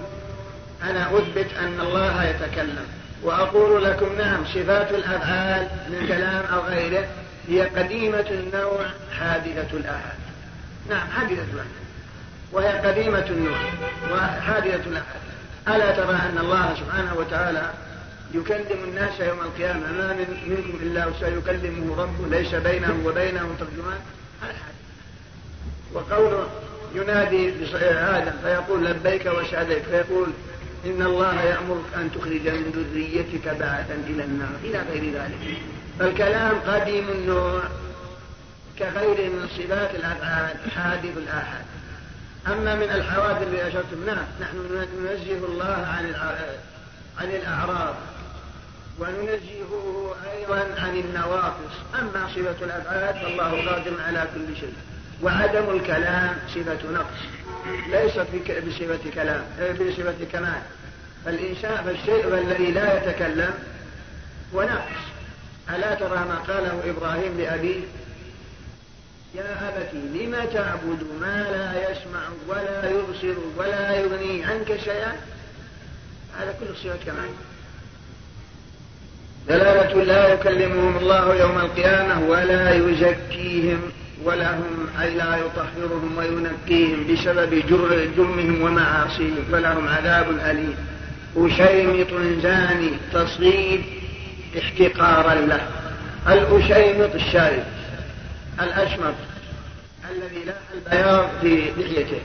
[SPEAKER 2] أنا أثبت أن الله يتكلم. وأقول لكم نعم صفات الأفعال من كلام أو غيره هي قديمة النوع حادثة الآحاد نعم حادثة الآحاد وهي قديمة النوع وحادثة الآحاد ألا ترى أن الله سبحانه وتعالى يكلم الناس يوم القيامة؟ ما من منكم إلا وسيكلمه ربه ليس بينه وبينه ترجمان. هذا وقوله ينادي آدم فيقول لبيك وسعديك فيقول إن الله يأمرك أن تخرج من ذريتك بعثا إلى النار إلى غير ذلك. فالكلام قديم النوع كغير من صفات الأفعال حادث الآحاد. أما من الحوادث اللي أشرتم نعم نحن ننزه الله عن عن الأعراض. وننزهه أيضا عن النواقص. أما صفة الأفعال فالله قادر على كل شيء. وعدم الكلام صفة نقص. ليس بصفة كلام بصفة كمال. فالإنسان فالشيء الذي لا يتكلم هو نقص ألا ترى ما قاله إبراهيم لأبيه؟ يا أبت لم تعبد ما لا يسمع ولا يبصر ولا يغني عنك شيئا؟ هذا كل صفة كمال. دلالة لا يكلمهم الله يوم القيامة ولا يزكيهم. ولهم أي لا يطهرهم وينقيهم بسبب جرمهم ومعاصيهم فلهم عذاب أليم. أشيمط زاني تصغير احتقارا له. الأشيمط الشارب الأشمط الذي لا البياض في لحيته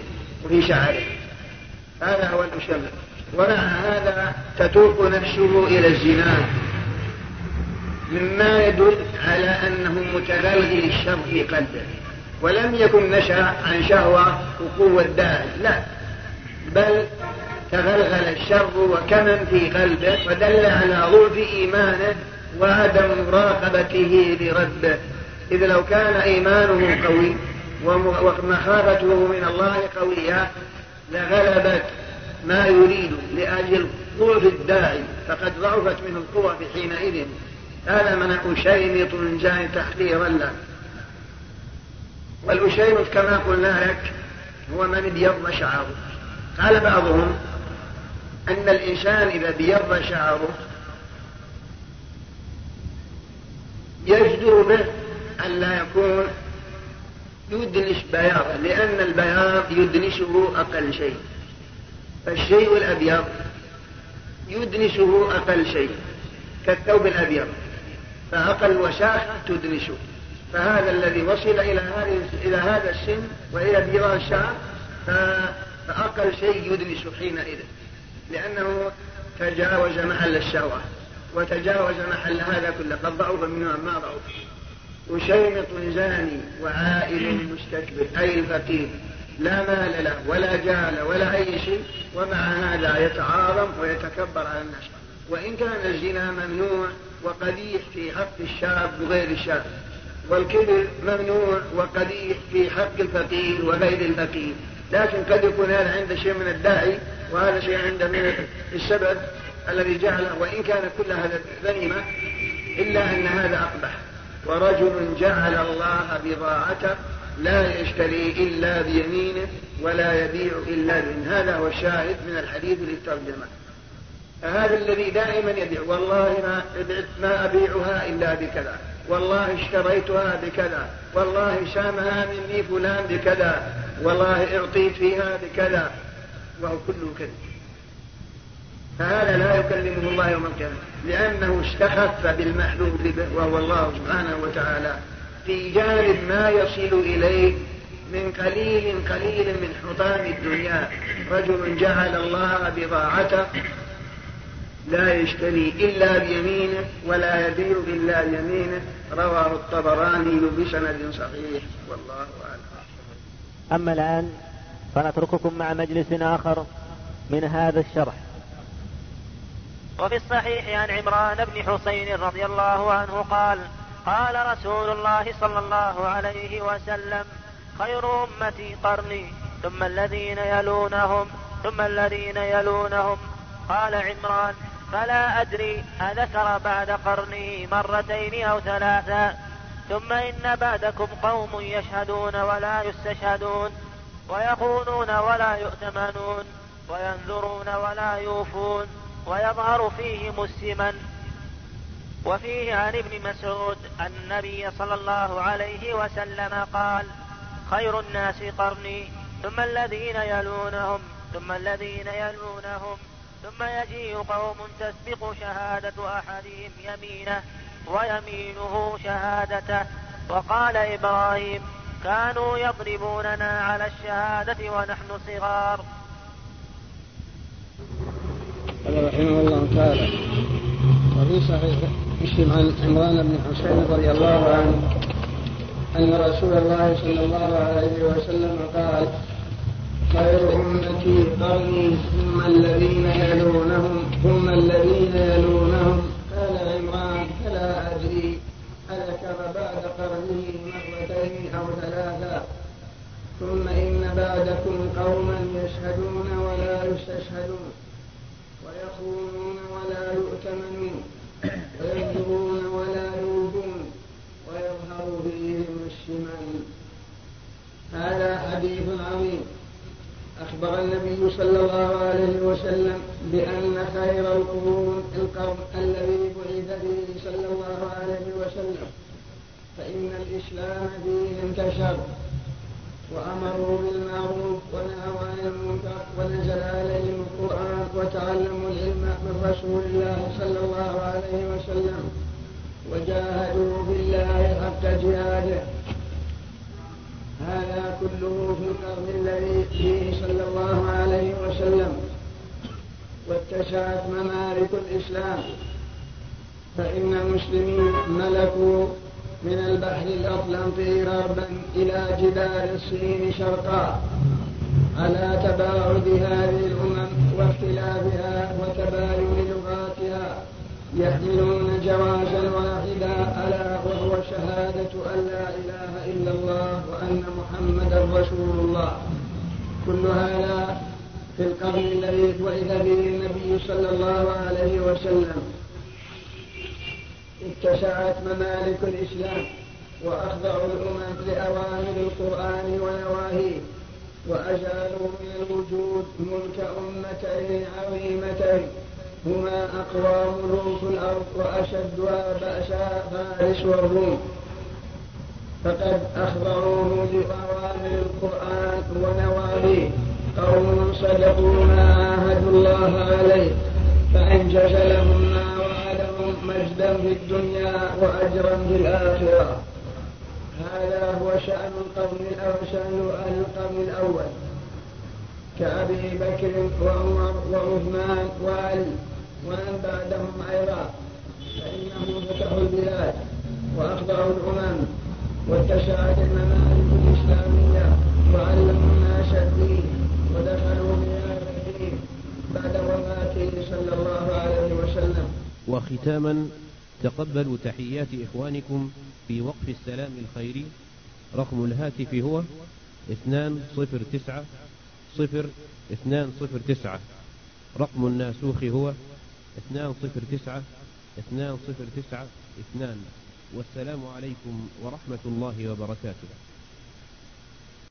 [SPEAKER 2] وفي شعره. هذا هو الأشمط ومع هذا تتوق نفسه إلى الزنا. مما يدل على أنه متغلغل الشر في قلبه ولم يكن نشأ عن شهوة وقوة داعي لا. بل تغلغل الشر وكمن في قلبه ودل على ضعف إيمانه وعدم مراقبته لربه. إذ لو كان إيمانه قوي ومخافته من الله قوية لغلبت ما يريد لأجل ضعف الداعي فقد ضعفت منه القوة في حينئذ. هذا من أشيمط جاء تحقيرا له. والأشيمط كما قلنا لك هو من ابيض شعره. قال بعضهم أن الإنسان إذا ابيض شعره يجدر به أن لا يكون يدنش بياضا لأن البياض يدنشه أقل شيء. فالشيء الأبيض يدنشه أقل شيء كالثوب الأبيض. فأقل وشاحة تدنشه فهذا الذي وصل إلى هذه إلى هذا السن وإلى بيضاء الشعر فأقل شيء يدنش حينئذ. لأنه تجاوز محل الشهوة وتجاوز محل هذا كله قد ضعف منه ما ضعف. وشيمط زاني وعائل مستكبر أي الفقير لا مال له ولا جال ولا أي شيء ومع هذا يتعاظم ويتكبر على الناس. وإن كان الزنا ممنوع وقبيح في حق الشاب وغير الشاب والكبر ممنوع وقبيح في حق الفقير وغير الفقير. لكن قد يكون هذا عنده شيء من الداعي وهذا شيء عنده من السبب الذي جعله. وإن كان كل هذا ذميمة إلا أن هذا أقبح. ورجل جعل الله بضاعته لا يشتري إلا بيمينه ولا يبيع إلا بيمينه هذا هو الشاهد من الحديث للترجمة. هذا الذي دائما يبيع والله ما ما أبيعها إلا بكذا. والله اشتريتها بكذا. والله سامها مني فلان بكذا. والله اعطيت فيها بكذا. وهو كله كذب. فهذا لا يكلمه الله يوم القيامة. لأنه استخف بالمحلول وهو الله سبحانه وتعالى. في جانب ما يصل إليه من قليل قليل من حطام الدنيا. رجل جعل الله بضاعته لا يشتري إلا بيمينه ولا يبيع إلا بيمينه. رواه الطبراني بسند صحيح. والله أعلم.
[SPEAKER 3] أما الآن فنترككم مع مجلس آخر من هذا الشرح. وفي الصحيح عن عمران بن حسين رضي الله عنه قال قال رسول الله صلى الله عليه وسلم خير أمتي قرني ثم الذين يلونهم ثم الذين يلونهم. قال عمران فلا أدري أذكر بعد قرنه مرتين أو ثلاثا ثم إن بعدكم قوم يشهدون ولا يستشهدون ويخونون ولا يؤتمنون وينذرون ولا يوفون ويظهر فيهم السمن. وفيه عن ابن مسعود أن النبي صلى الله عليه وسلم قال خير الناس قرني ثم الذين يلونهم ثم الذين يلونهم. ثم يجيء قوم تسبق شهادة أحدهم يمينه ويمينه شهادته. وقال إبراهيم كانوا يضربوننا على الشهادة ونحن صغار.
[SPEAKER 2] قال رحمه الله تعالى وفي صحيح مسلم عن عمران بن حسين رضي الله عنه أن رسول الله صلى الله عليه وسلم قال خير أمتي قرني ثم الذين يلونهم ثم الذين يلونهم قال عمران فلا أدري أذكر بعد قرنه مرتين أو ثلاثا ثم إن بعدكم قوما يشهدون ولا يستشهدون ويخونون ولا يؤتمنون ويكذبون ولا يوفون ويظهر فيهم الشمال. هذا حديث عظيم. أخبر النبي صلى الله عليه وسلم بأن خير القرون القرن الذي بعث فيه صلى الله عليه وسلم. فإن الإسلام فيه انتشر وأمروا بالمعروف ونهوا عن المنكر ونزل عليهم القرآن وتعلموا العلم من رسول الله صلى الله عليه وسلم وجاهدوا بالله حق جهاده. هذا كله في القرن الذي فيه صلى الله عليه وسلم. واتسعت ممالك الإسلام. فإن المسلمين ملكوا من البحر الأطلنطي غربا إلى جبال الصين شرقا. على تباعد هذه الأمم واختلافها وتباين يحملون جوازا واحدا ألا وهو شهادة أن لا إله إلا الله وأن محمدا رسول الله. كل هذا في القرن الذي بعث به النبي صلى الله عليه وسلم. اتسعت ممالك الإسلام وأخضعوا الأمم لأوامر القرآن ونواهيه وأزالوا من الوجود ملك أمتين عظيمتين. هما أقوى ملوك الأرض وأشدها بأسا فارس والروم فقد أخضعوه بأوامر القرآن ونواهيه قوم صدقوا ما عاهدوا الله عليه. فأنجز لهم ما وعدهم مجدا في الدنيا وأجرا في الآخرة. هذا هو شأن القرن الأول شأن القرن الأول. كأبي بكر وعمر وعثمان وعلي ومن بعدهم أيضا. فإنهم فتحوا البلاد وأخضعوا الأمم واتسعت الممالك الإسلامية وعلموا الناس الدين ودخلوا في هذا الدين بعد وفاته صلى الله عليه وسلم.
[SPEAKER 1] وختاما تقبلوا تحيات إخوانكم في وقف السلام الخيري. رقم الهاتف هو اثنان صفر تسعة صفر اثنان صفر تسعة. رقم الناسوخ هو اثنان صفر تسعة اثنان صفر تسعة اثنان. والسلام عليكم ورحمة الله وبركاته.